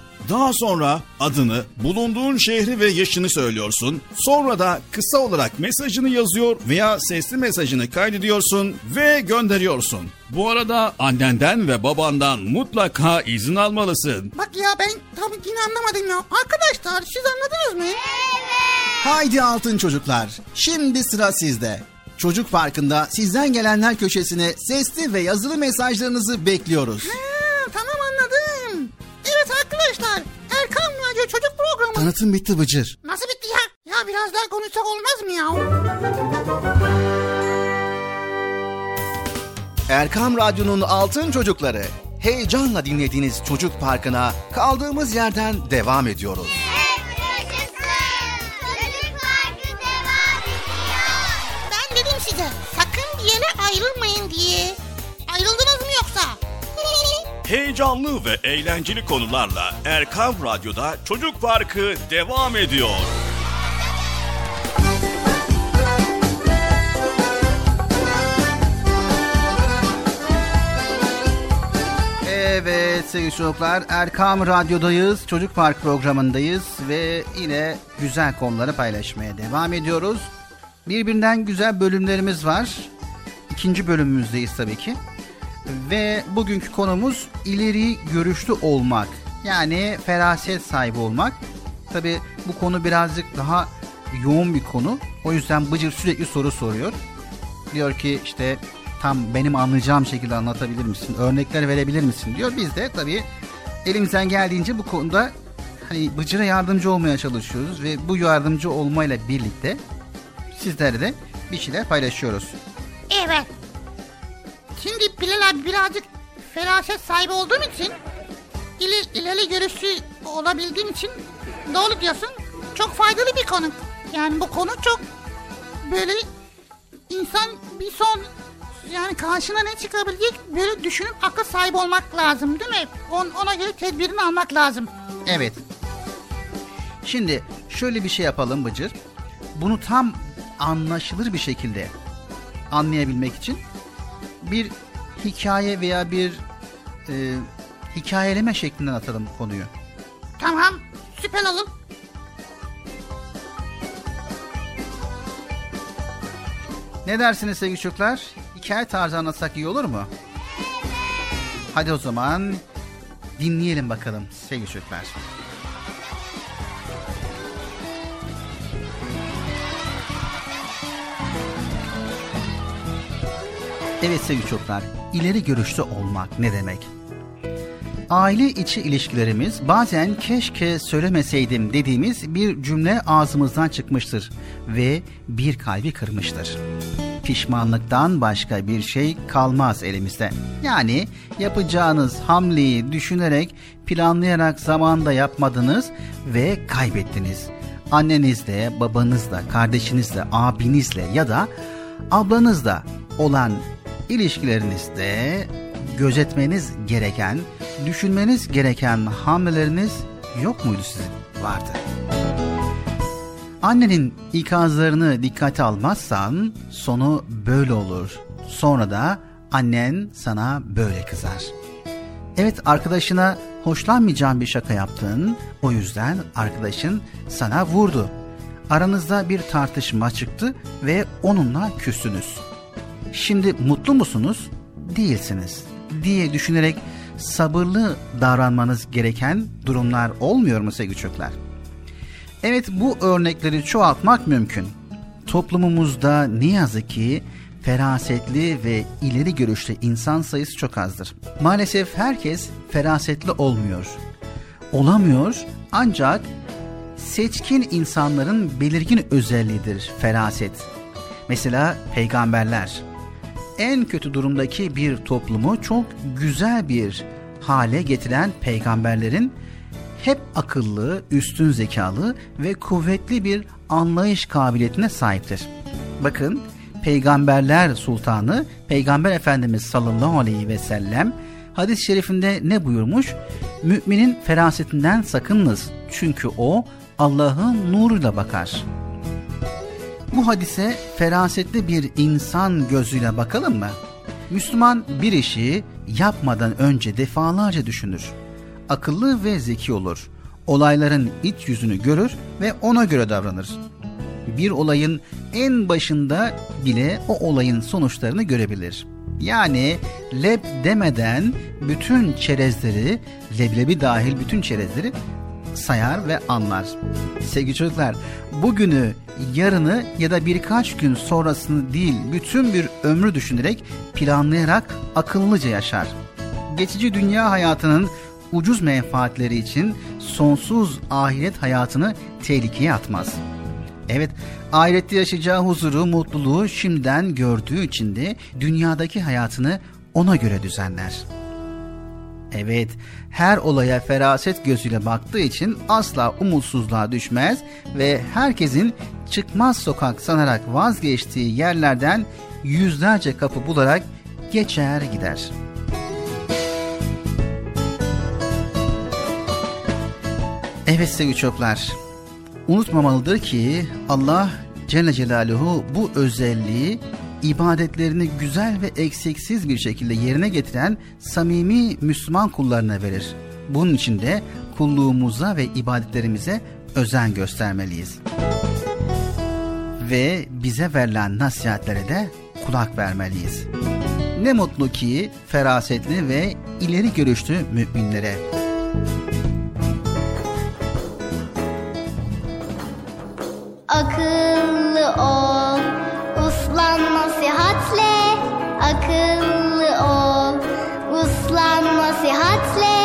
Daha sonra adını, bulunduğun şehri ve yaşını söylüyorsun. Sonra da kısa olarak mesajını yazıyor veya sesli mesajını kaydediyorsun ve gönderiyorsun. Bu arada annenden ve babandan mutlaka izin almalısın. Bak ya ben tam yine anlamadım ya. Arkadaşlar siz anladınız mı? Haydi altın çocuklar. Şimdi sıra sizde. Çocuk Parkı'nda sizden gelenler köşesine sesli ve yazılı mesajlarınızı bekliyoruz. Ha. Evet arkadaşlar Erkan Radyo Çocuk Programı. Tanıtım bitti Bıcır. Nasıl bitti ya? Ya biraz daha konuşsak olmaz mı ya? Erkam Radyo'nun altın çocukları. Heyecanla dinlediğiniz Çocuk Parkı'na kaldığımız yerden devam ediyoruz. Yaşasın. Çocuk Parkı devam ediyor. Ben dedim size sakın bir yere ayrılmayın diye. Ayrıldınız mı yoksa? Heyecanlı ve eğlenceli konularla Erkam Radyo'da Çocuk Parkı devam ediyor. Evet sevgili çocuklar Erkam Radyo'dayız. Çocuk Park programındayız ve yine güzel konuları paylaşmaya devam ediyoruz. Birbirinden güzel bölümlerimiz var. İkinci bölümümüzdeyiz tabii ki. Ve bugünkü konumuz ileri görüşlü olmak. Yani feraset sahibi olmak. Tabii bu konu birazcık daha yoğun bir konu. O yüzden Bıcır sürekli soru soruyor. Diyor ki işte tam benim anlayacağım şekilde anlatabilir misin? Örnekler verebilir misin? diyor. Biz de tabii elimizden geldiğince bu konuda hani Bıcır'a yardımcı olmaya çalışıyoruz ve bu yardımcı olmayla birlikte sizlere de bir şeyler paylaşıyoruz. Evet. Şimdi Bilal abi birazcık feraset sahibi olduğum için ileri, ileri görüşlü olabildiğim için doğru diyorsun. Çok faydalı bir konu. Yani bu konu çok böyle insan bir son yani karşına ne çıkabilecek böyle düşünüp akıl sahibi olmak lazım değil mi? On, ona göre tedbirini almak lazım. Evet. Şimdi şöyle bir şey yapalım Bıcır. Bunu tam anlaşılır bir şekilde anlayabilmek için bir hikaye veya bir e, hikayeleme şeklinden atalım konuyu. Tamam süper olur. Ne dersiniz sevgili çocuklar? Hikaye tarzı anlatsak iyi olur mu? Hadi o zaman dinleyelim bakalım sevgili çocuklar. Evet sevgili çocuklar, ileri görüşlü olmak ne demek? Aile içi ilişkilerimiz bazen keşke söylemeseydim dediğimiz bir cümle ağzımızdan çıkmıştır ve bir kalbi kırmıştır. Pişmanlıktan başka bir şey kalmaz elimizde. Yani yapacağınız hamleyi düşünerek, planlayarak zamanda yapmadınız ve kaybettiniz. Annenizle, babanızla, kardeşinizle, abinizle ya da ablanızla olan ilişkilerinizde gözetmeniz gereken, düşünmeniz gereken hamleleriniz yok muydu sizin? Vardı. Annenin ikazlarını dikkate almazsan sonu böyle olur. Sonra da annen sana böyle kızar. Evet arkadaşına hoşlanmayacağın bir şaka yaptın. O yüzden arkadaşın sana vurdu. Aranızda bir tartışma çıktı ve onunla küstünüz. Şimdi mutlu musunuz? Değilsiniz diye düşünerek sabırlı davranmanız gereken durumlar olmuyor mu sevgili çocuklar? Evet bu örnekleri çoğaltmak mümkün. Toplumumuzda ne yazık ki ferasetli ve ileri görüşlü insan sayısı çok azdır. Maalesef herkes ferasetli olmuyor. Olamıyor ancak seçkin insanların belirgin özelliğidir feraset. Mesela peygamberler en kötü durumdaki bir toplumu çok güzel bir hale getiren peygamberlerin hep akıllı, üstün zekalı ve kuvvetli bir anlayış kabiliyetine sahiptir. Bakın Peygamberler Sultanı Peygamber Efendimiz sallallahu aleyhi ve sellem hadis-i şerifinde ne buyurmuş? Müminin ferasetinden sakınınız çünkü o Allah'ın nuruyla bakar. Bu hadise ferasetli bir insan gözüyle bakalım mı? Müslüman bir işi yapmadan önce defalarca düşünür. Akıllı ve zeki olur. Olayların iç yüzünü görür ve ona göre davranır. Bir olayın en başında bile o olayın sonuçlarını görebilir. Yani leb demeden bütün çerezleri, leblebi dahil bütün çerezleri sayar ve anlar. Sevgili çocuklar, bugünü, yarını ya da birkaç gün sonrasını değil, bütün bir ömrü düşünerek, planlayarak akıllıca yaşar. Geçici dünya hayatının ucuz menfaatleri için sonsuz ahiret hayatını tehlikeye atmaz. Evet, ahirette yaşayacağı huzuru, mutluluğu şimdiden gördüğü için de dünyadaki hayatını ona göre düzenler. Evet, her olaya feraset gözüyle baktığı için asla umutsuzluğa düşmez ve herkesin çıkmaz sokak sanarak vazgeçtiği yerlerden yüzlerce kapı bularak geçer gider. Evet sevgili çocuklar, unutmamalıdır ki Allah Celle Celaluhu bu özelliği ibadetlerini güzel ve eksiksiz bir şekilde yerine getiren samimi Müslüman kullarına verir. Bunun için de kulluğumuza ve ibadetlerimize özen göstermeliyiz. Ve bize verilen nasihatlere de kulak vermeliyiz. Ne mutlu ki ferasetli ve ileri görüşlü müminlere. Akıllı ol, Akıllı ol, uslan nasihatle.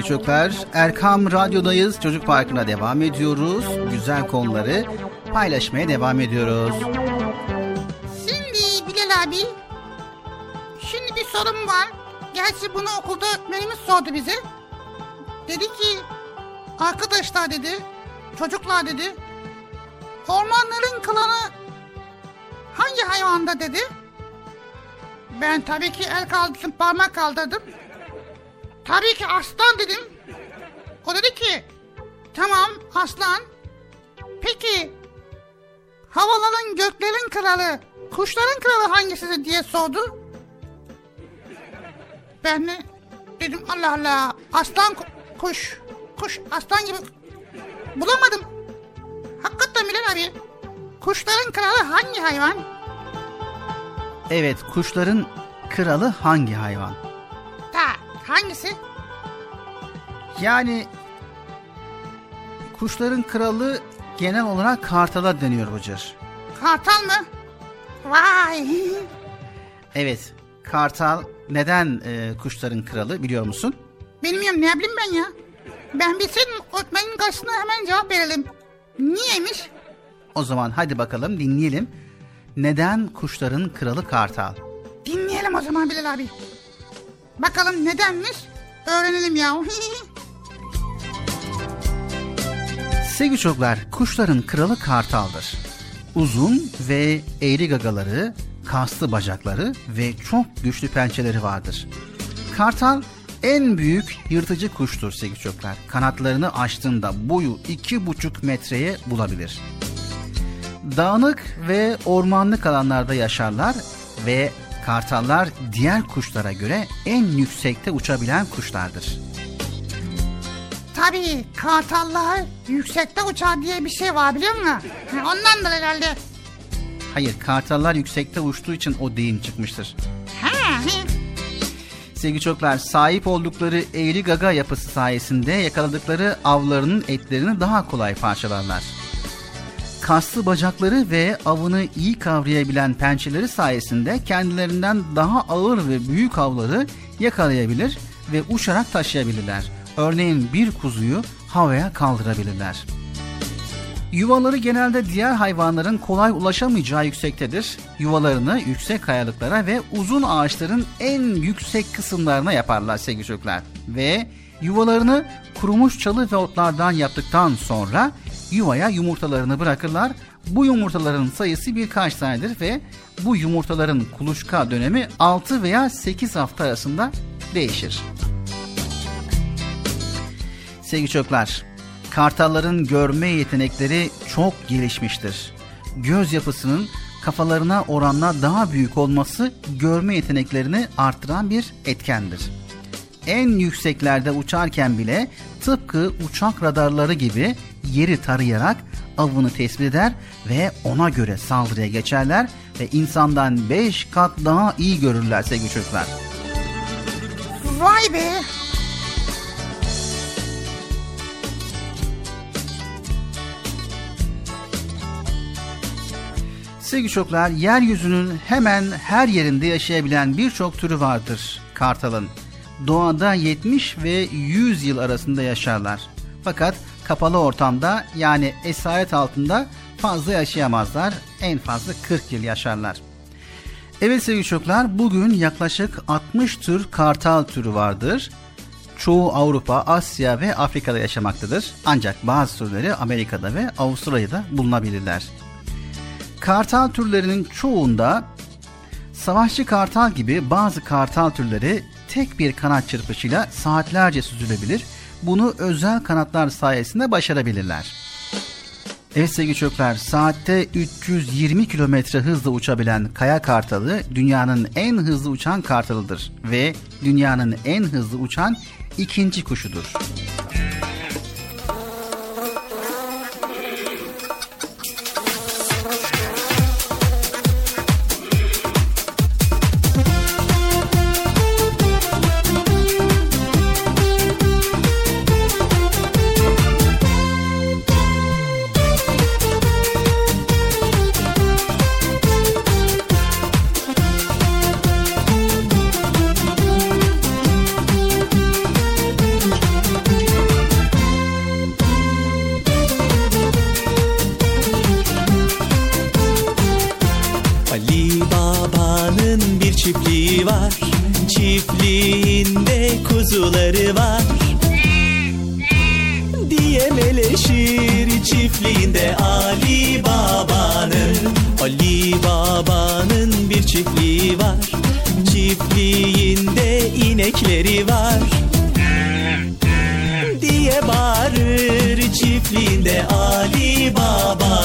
Sevgili çocuklar, Erkam Radyo'dayız. Çocuk Parkı'na devam ediyoruz. Güzel konuları paylaşmaya devam ediyoruz. Şimdi Bilal abi, şimdi bir sorum var. Gerçi bunu okulda öğretmenimiz sordu bize. Dedi ki, arkadaşlar dedi, çocuklar dedi, ormanların klanı hangi hayvanda dedi. Ben tabii ki el kaldırdım, parmak kaldırdım. Tabii ki aslan dedim. O dedi ki, tamam aslan. Peki havaların göklerin kralı, kuşların kralı hangisidir diye sordu. Ben de dedim Allah Allah aslan ku- kuş, kuş aslan gibi bulamadım. Hakikaten Bilal abi kuşların kralı hangi hayvan? Evet, kuşların kralı hangi hayvan? Hangisi? Yani kuşların kralı genel olarak kartala deniyor Bıcır. Kartal mı? Vay. Evet, kartal neden e, kuşların kralı biliyor musun? Bilmiyorum ne bileyim ben ya. Ben bilseydim öğretmenin karşısına hemen cevap verelim. Niyeymiş? O zaman hadi bakalım dinleyelim. Neden kuşların kralı kartal? Dinleyelim o zaman Bilal abi. Bakalım nedenmiş? Öğrenelim ya. Sevgili çocuklar, kuşların kralı kartaldır. Uzun ve eğri gagaları, kaslı bacakları ve çok güçlü pençeleri vardır. Kartal en büyük yırtıcı kuştur sevgili çocuklar. Kanatlarını açtığında boyu iki buçuk metreye bulabilir. Dağınık ve ormanlık alanlarda yaşarlar ve kartallar diğer kuşlara göre en yüksekte uçabilen kuşlardır. Tabii kartallar yüksekte uçar diye bir şey var biliyor musun? Ondandır herhalde. Hayır, kartallar yüksekte uçtuğu için o deyim çıkmıştır. Ha. Sevgili çocuklar, sahip oldukları eğri gaga yapısı sayesinde yakaladıkları avlarının etlerini daha kolay parçalarlar. Kaslı bacakları ve avını iyi kavrayabilen pençeleri sayesinde kendilerinden daha ağır ve büyük avları yakalayabilir ve uçarak taşıyabilirler. Örneğin bir kuzuyu havaya kaldırabilirler. Yuvaları genelde diğer hayvanların kolay ulaşamayacağı yüksektedir. Yuvalarını yüksek kayalıklara ve uzun ağaçların en yüksek kısımlarına yaparlar sevgili çocuklar. Ve yuvalarını kurumuş çalı ve otlardan yaptıktan sonra yuvaya yumurtalarını bırakırlar. Bu yumurtaların sayısı birkaç tanedir ve bu yumurtaların kuluçka dönemi 6 veya 8 hafta arasında değişir. Sevgili çocuklar, kartalların görme yetenekleri çok gelişmiştir. Göz yapısının kafalarına oranla daha büyük olması görme yeteneklerini artıran bir etkendir. En yükseklerde uçarken bile tıpkı uçak radarları gibi yeri tarayarak avını tespit eder ve ona göre saldırıya geçerler ve insandan 5 kat daha iyi görürler sevgili çocuklar. Vay be. Sevgili çocuklar, yeryüzünün hemen her yerinde yaşayabilen birçok türü vardır kartalın. Doğada 70 ve 100 yıl arasında yaşarlar. Fakat kapalı ortamda yani esaret altında fazla yaşayamazlar. En fazla 40 yıl yaşarlar. Evet sevgili çocuklar, bugün yaklaşık 60 tür kartal türü vardır. Çoğu Avrupa, Asya ve Afrika'da yaşamaktadır. Ancak bazı türleri Amerika'da ve Avustralya'da bulunabilirler. Kartal türlerinin çoğunda savaşçı kartal gibi bazı kartal türleri tek bir kanat çırpışıyla saatlerce süzülebilir. Bunu özel kanatlar sayesinde başarabilirler. Evet sevgili çocuklar, saatte 320 kilometre hızla uçabilen kaya kartalı dünyanın en hızlı uçan kartalıdır ve dünyanın en hızlı uçan ikinci kuşudur. Kuzuları var diye meleşir çiftliğinde Ali Baba'nın Ali Baba'nın bir çiftliği var. Çiftliğinde inekleri var diye bağırır çiftliğinde Ali Baba'nın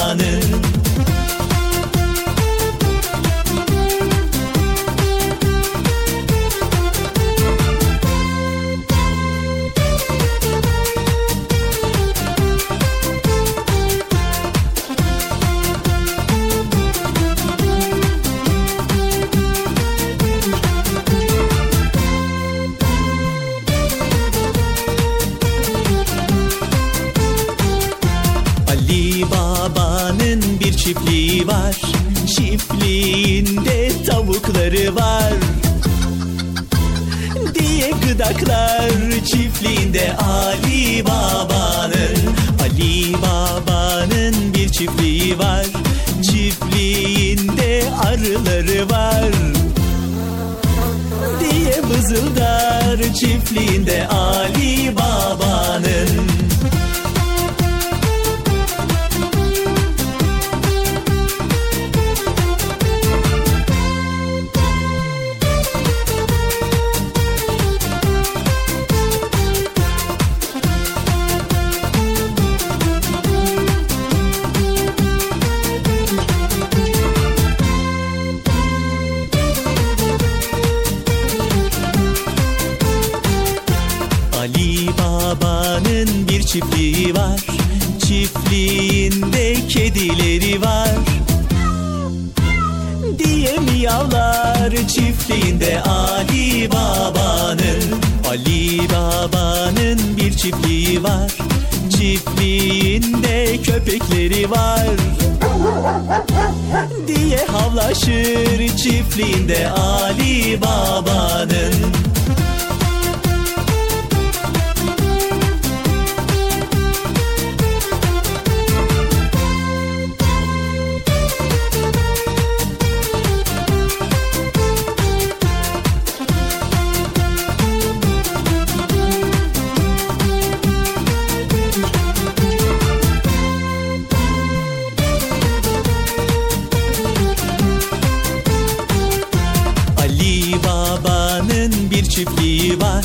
çiftliği var.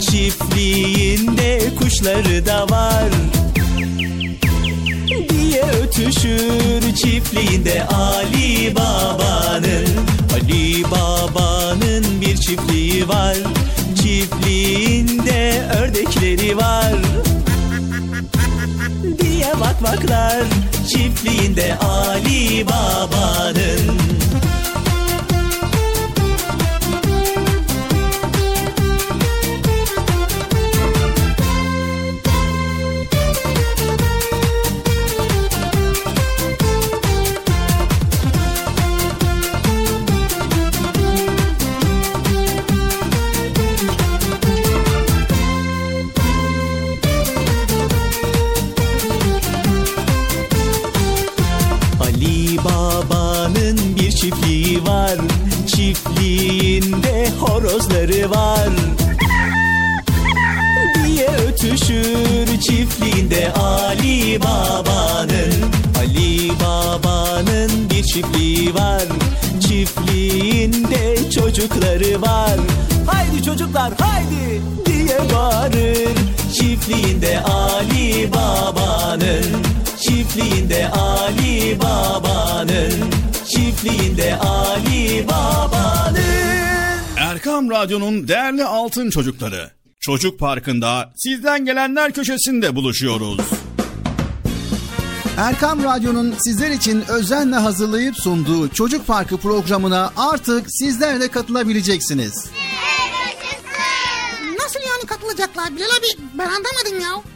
Çiftliğinde kuşları da var. Diye ötüşür çiftliğinde Ali Baba'nın. Ali Baba'nın bir çiftliği var. Çiftliğinde ördekleri var. Diye vakvaklar çiftliğinde Ali Baba'nın horozları var. Diye ötüşür çiftliğinde Ali Baba'nın. Ali Baba'nın bir çiftliği var. Çiftliğinde çocukları var. Haydi çocuklar haydi! Diye bağırır. Çiftliğinde Ali Baba'nın. Çiftliğinde Ali Baba'nın. Çiftliğinde Ali Baba'nın Erkam Radyo'nun değerli altın çocukları. Çocuk Parkı'nda sizden gelenler köşesinde buluşuyoruz. Erkam Radyo'nun sizler için özenle hazırlayıp sunduğu Çocuk Parkı programına artık sizler de katılabileceksiniz. Nasıl yani katılacaklar Bilal abi? Ben anlamadım ya.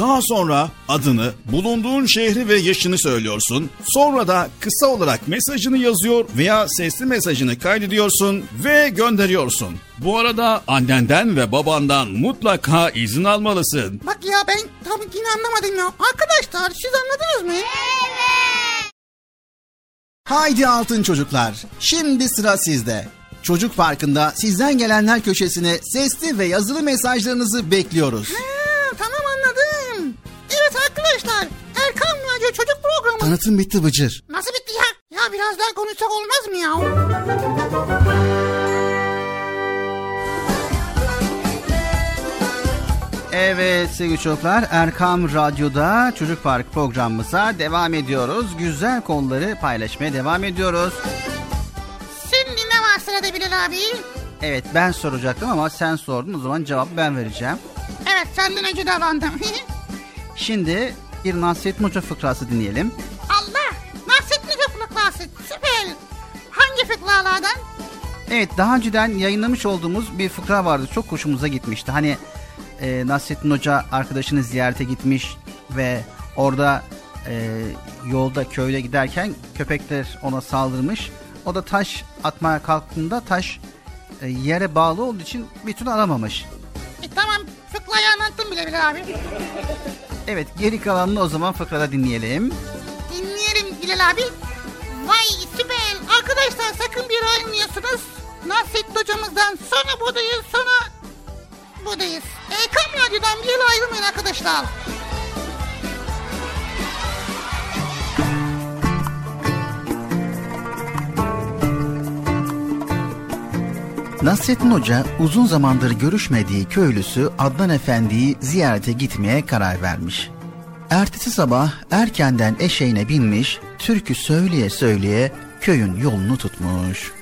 Daha sonra adını, bulunduğun şehri ve yaşını söylüyorsun. Sonra da kısa olarak mesajını yazıyor veya sesli mesajını kaydediyorsun ve gönderiyorsun. Bu arada annenden ve babandan mutlaka izin almalısın. Bak ya ben tam yine anlamadım ya. Arkadaşlar siz anladınız mı? Haydi altın çocuklar. Şimdi sıra sizde. Çocuk Parkı'nda sizden gelenler köşesine sesli ve yazılı mesajlarınızı bekliyoruz. Ha. Evet arkadaşlar Erkan Radyo Çocuk Programı. Tanıtım bitti Bıcır. Nasıl bitti ya? Ya biraz daha konuşsak olmaz mı ya? Evet sevgili çocuklar Erkam Radyo'da Çocuk Park programımıza devam ediyoruz. Güzel konuları paylaşmaya devam ediyoruz. Şimdi ne var sırada Bilal abi? Evet ben soracaktım ama sen sordun o zaman cevabı ben vereceğim. Evet senden önce davrandım. Şimdi bir Nasrettin Hoca fıkrası dinleyelim. Allah! Nasrettin Hoca fıkrası süper. Hangi fıkralardan? Evet daha önceden yayınlamış olduğumuz bir fıkra vardı. Çok hoşumuza gitmişti. Hani e, Nasrettin Hoca arkadaşını ziyarete gitmiş ve orada e, yolda köyde giderken köpekler ona saldırmış. O da taş atmaya kalktığında taş e, yere bağlı olduğu için bir türlü alamamış. E, tamam fıkrayı anlattım bile Bilal abi. Evet geri kalanını o zaman fıkrada dinleyelim. Dinleyelim Bilal abi. Vay süper. Arkadaşlar sakın bir ayrılmıyorsunuz. Nasrettin hocamızdan sonra buradayız sonra buradayız. Erkam Radyo'dan bir ayrılmayın arkadaşlar. Nasrettin Hoca uzun zamandır görüşmediği köylüsü Adnan Efendi'yi ziyarete gitmeye karar vermiş. Ertesi sabah erkenden eşeğine binmiş, türkü söyleye söyleye köyün yolunu tutmuş.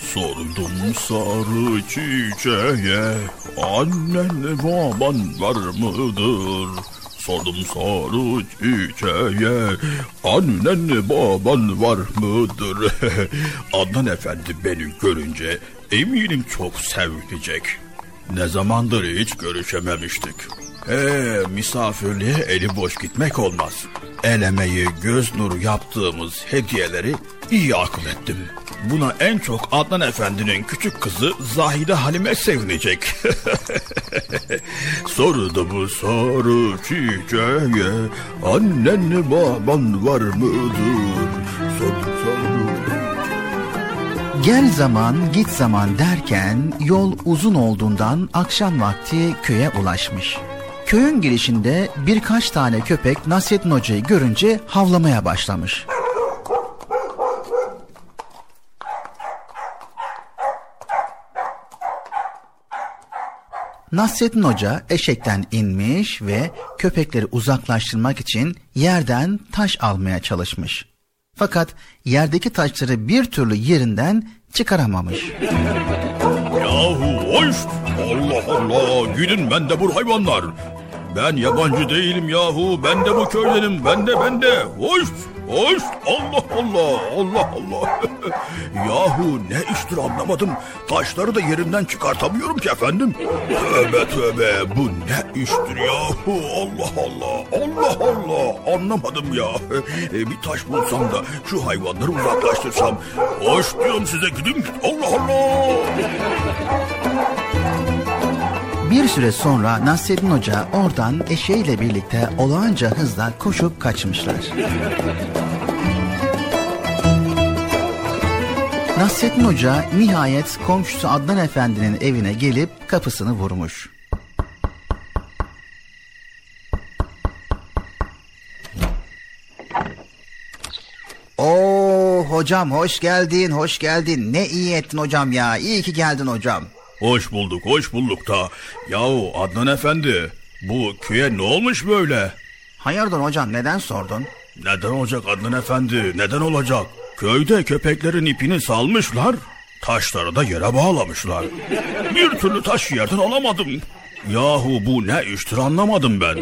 Sordum sarı çiçeğe Annen baban var mıdır? Sordum sarı çiçeğe Annen baban var mıdır? Adnan Efendi beni görünce eminim çok sevinecek. Ne zamandır hiç görüşememiştik. Ee, misafirliğe eli boş gitmek olmaz. El emeği, göz nuru yaptığımız hediyeleri iyi akıl ettim. Buna en çok Adnan Efendi'nin küçük kızı Zahide Halime sevinecek. Sordu bu soru çiçeğe Annen baban var mıdır? Sordu soru Gel zaman git zaman derken yol uzun olduğundan akşam vakti köye ulaşmış. Köyün girişinde birkaç tane köpek Nasrettin Hoca'yı görünce havlamaya başlamış. Nasrettin Hoca eşekten inmiş ve köpekleri uzaklaştırmak için yerden taş almaya çalışmış. Fakat yerdeki taşları bir türlü yerinden çıkaramamış. Yahu hoş! Allah Allah! Gidin ben de bu hayvanlar! Ben yabancı değilim yahu. Ben de bu köydenim. Ben de ben de. Hoş! Hoş! Allah Allah! Allah Allah! yahu ne iştir anlamadım. Taşları da yerinden çıkartamıyorum ki efendim. Tövbe tövbe. Bu ne iştir yahu? Allah Allah! Allah Allah! Anlamadım ya. E, bir taş bulsam da şu hayvanları uzaklaştırsam. Hoş diyorum size gidin. Allah Allah! Bir süre sonra Nasreddin Hoca oradan eşeğiyle birlikte olağanca hızla koşup kaçmışlar. Nasreddin Hoca nihayet komşusu Adnan Efendi'nin evine gelip kapısını vurmuş. Oo hocam hoş geldin hoş geldin ne iyi ettin hocam ya iyi ki geldin hocam. Hoş bulduk, hoş bulduk da. Yahu Adnan Efendi, bu köye ne olmuş böyle? Hayırdır hocam neden sordun? Neden olacak Adnan Efendi, neden olacak? Köyde köpeklerin ipini salmışlar, taşları da yere bağlamışlar. Bir türlü taş yerden alamadım. Yahu bu ne iştir anlamadım ben.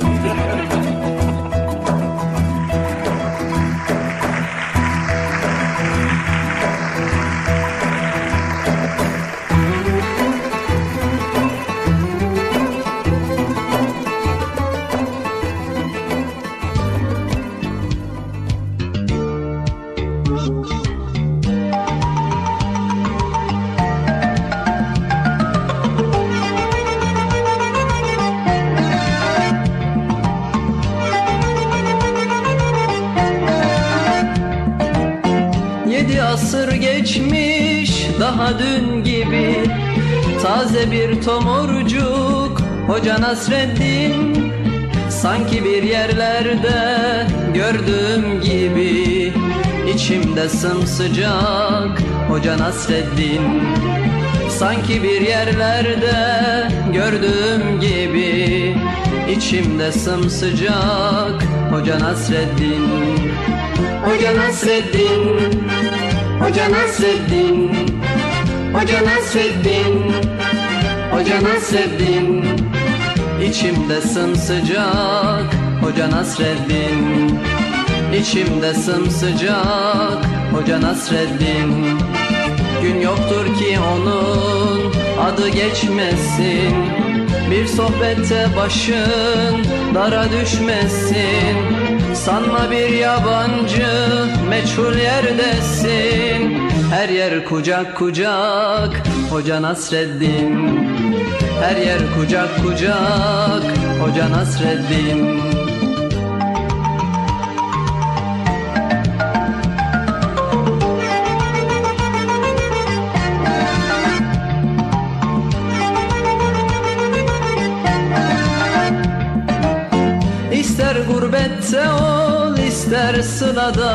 Bir tomurcuk Hoca Nasreddin. Sanki bir yerlerde gördüğüm gibi içimde sımsıcak Hoca Nasreddin. Sanki bir yerlerde gördüğüm gibi içimde sımsıcak Hoca Nasreddin Hoca Nasreddin. Hoca Nasreddin Hoca Nasreddin Hoca Nasreddin İçimde sımsıcak. Hoca Nasreddin İçimde sımsıcak. Hoca Nasreddin Gün yoktur ki onun adı geçmesin. Bir sohbette başın dara düşmesin. Sanma bir yabancı meçhul yerdesin Her yer kucak kucak Hoca Nasreddin. Her yer kucak kucak Hoca Nasreddin. İster gurbette ol ister sılada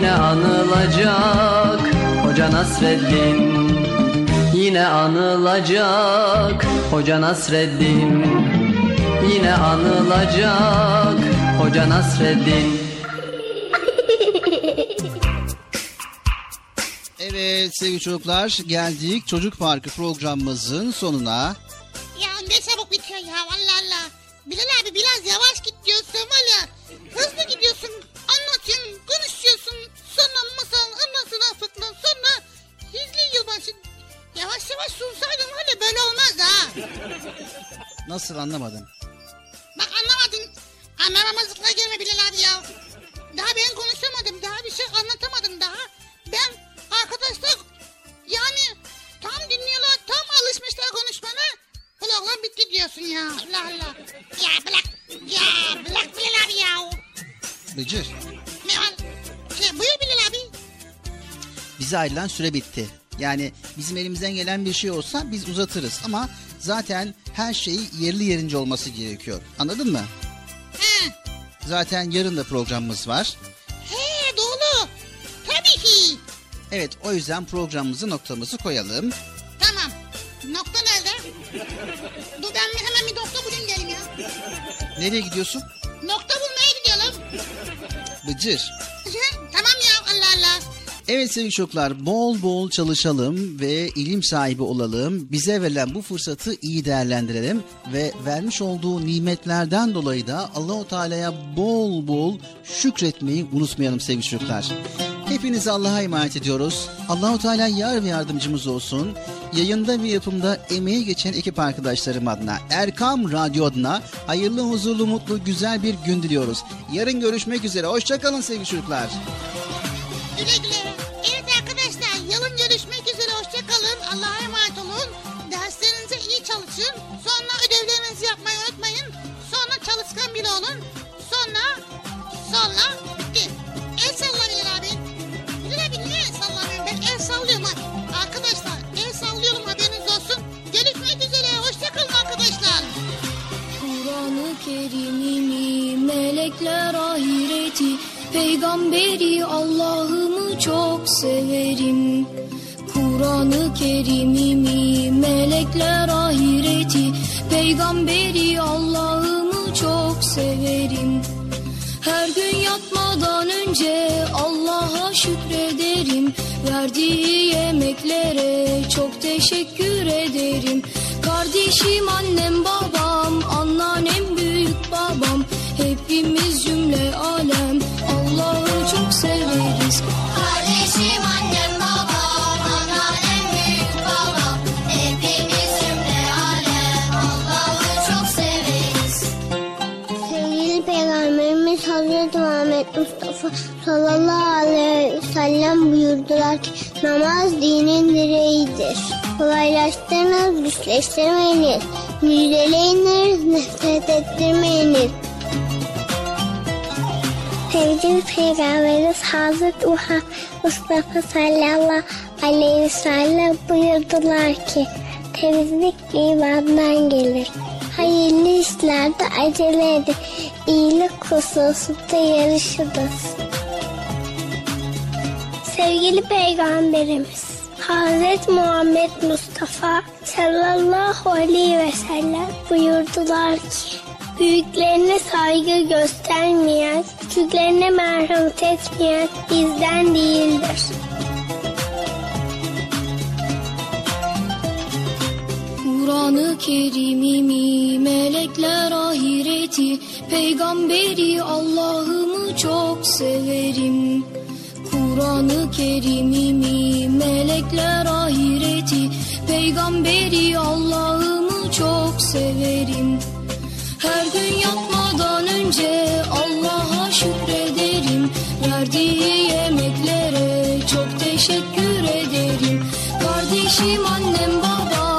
Yine anılacak Hoca Nasreddin Yine anılacak Hoca Nasreddin Yine anılacak Hoca Nasreddin Evet sevgili çocuklar geldik Çocuk Parkı programımızın sonuna. Ya ne çabuk bitiyor ya Allah Allah. Bilal abi biraz yavaş git diyorsun var ya. Hızlı gidiyorsun Yavaş yavaş sunsaydın var ya böyle olmaz ha. Nasıl anlamadım. Bak anlamadın. Anlamamazlıkla gelme Bilal abi ya. Daha ben konuşamadım. Daha bir şey anlatamadım daha. Ben arkadaşlar yani tam dinliyorlar. Tam alışmışlar konuşmana. Program bitti diyorsun ya. Allah Allah. Ya bırak. Ya bırak Bilal abi ya. Bıcır. Ne var? Şey, buyur Bilal abi. Bize ayrılan süre bitti. Yani bizim elimizden gelen bir şey olsa biz uzatırız ama zaten her şeyi yerli yerince olması gerekiyor. Anladın mı? He, Zaten yarın da programımız var. he doğru. Tabii ki. Evet o yüzden programımızı noktamızı koyalım. Tamam. Nokta nerede? Dur ben hemen bir nokta bulayım geleyim ya. Nereye gidiyorsun? Nokta bulmaya gidiyorum. Bıcır. tamam ya. Evet sevgili çocuklar bol bol çalışalım ve ilim sahibi olalım. Bize verilen bu fırsatı iyi değerlendirelim ve vermiş olduğu nimetlerden dolayı da Allahu Teala'ya bol bol şükretmeyi unutmayalım sevgili çocuklar. Hepinizi Allah'a emanet ediyoruz. Allahu Teala yar ve yardımcımız olsun. Yayında ve yapımda emeği geçen ekip arkadaşlarım adına, Erkam Radyo adına hayırlı, huzurlu, mutlu, güzel bir gün diliyoruz. Yarın görüşmek üzere. Hoşçakalın sevgili çocuklar. Güle güle. Olun. Sonra sonra bitti. El sallayın abi. Bilal abi niye el sallamıyorum? Ben el sallıyorum ha. Arkadaşlar el sallıyorum haberiniz olsun. Görüşmek üzere. Hoşçakalın arkadaşlar. Kur'an-ı Kerim'imi, melekler ahireti, peygamberi Allah'ımı çok severim. Kur'an-ı Kerim'imi, melekler ahireti, peygamberi Allah'ımı çok severim. Her gün yatmadan önce Allah'a şükrederim. Verdiği yemeklere çok teşekkür ederim. Kardeşim, annem, sallallahu aleyhi ve sellem buyurdular ki namaz dinin direğidir. Kolaylaştırınız, güçleştirmeyiniz. Müjdeleyiniz, nefret ettirmeyiniz. Sevgili Peygamberimiz Hazreti Muhammed Mustafa sallallahu aleyhi ve sellem buyurdular ki temizlik imandan gelir. Hayırlı işlerde acele edin. İyilik hususunda yarışınız. Sevgili Peygamberimiz Hazreti Muhammed Mustafa sallallahu aleyhi ve sellem buyurdular ki Büyüklerine saygı göstermeyen, küçüklerine merhamet etmeyen bizden değildir. Kur'an-ı Kerim'imi, melekler ahireti, peygamberi Allah'ımı çok severim. Kur'an-ı Kerim'imi, melekler ahireti, peygamberi Allah'ımı çok severim. Her gün yatmadan önce Allah'a şükrederim. Verdiği yemeklere çok teşekkür ederim. Kardeşim, annem, babam,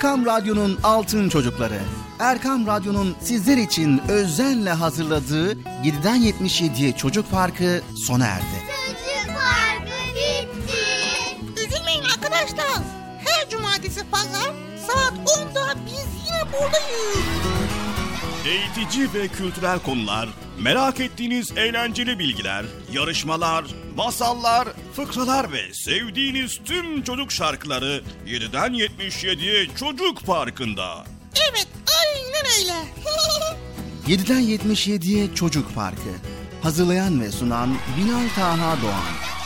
Erkam Radyo'nun Altın Çocukları. Erkam Radyo'nun sizler için özenle hazırladığı 7'den 77'ye Çocuk Parkı sona erdi. Çocuk parkı bitti. Üzülmeyin arkadaşlar. Her cumartesi pazar saat 10'da biz yine buradayız. Eğitici ve kültürel konular, merak ettiğiniz eğlenceli bilgiler, yarışmalar, masallar, fıkralar ve sevdiğiniz tüm çocuk şarkıları 7'den 77'ye Çocuk Parkı'nda. Evet aynen öyle. 7'den 77'ye Çocuk Parkı. Hazırlayan ve sunan Bilal Taha Doğan.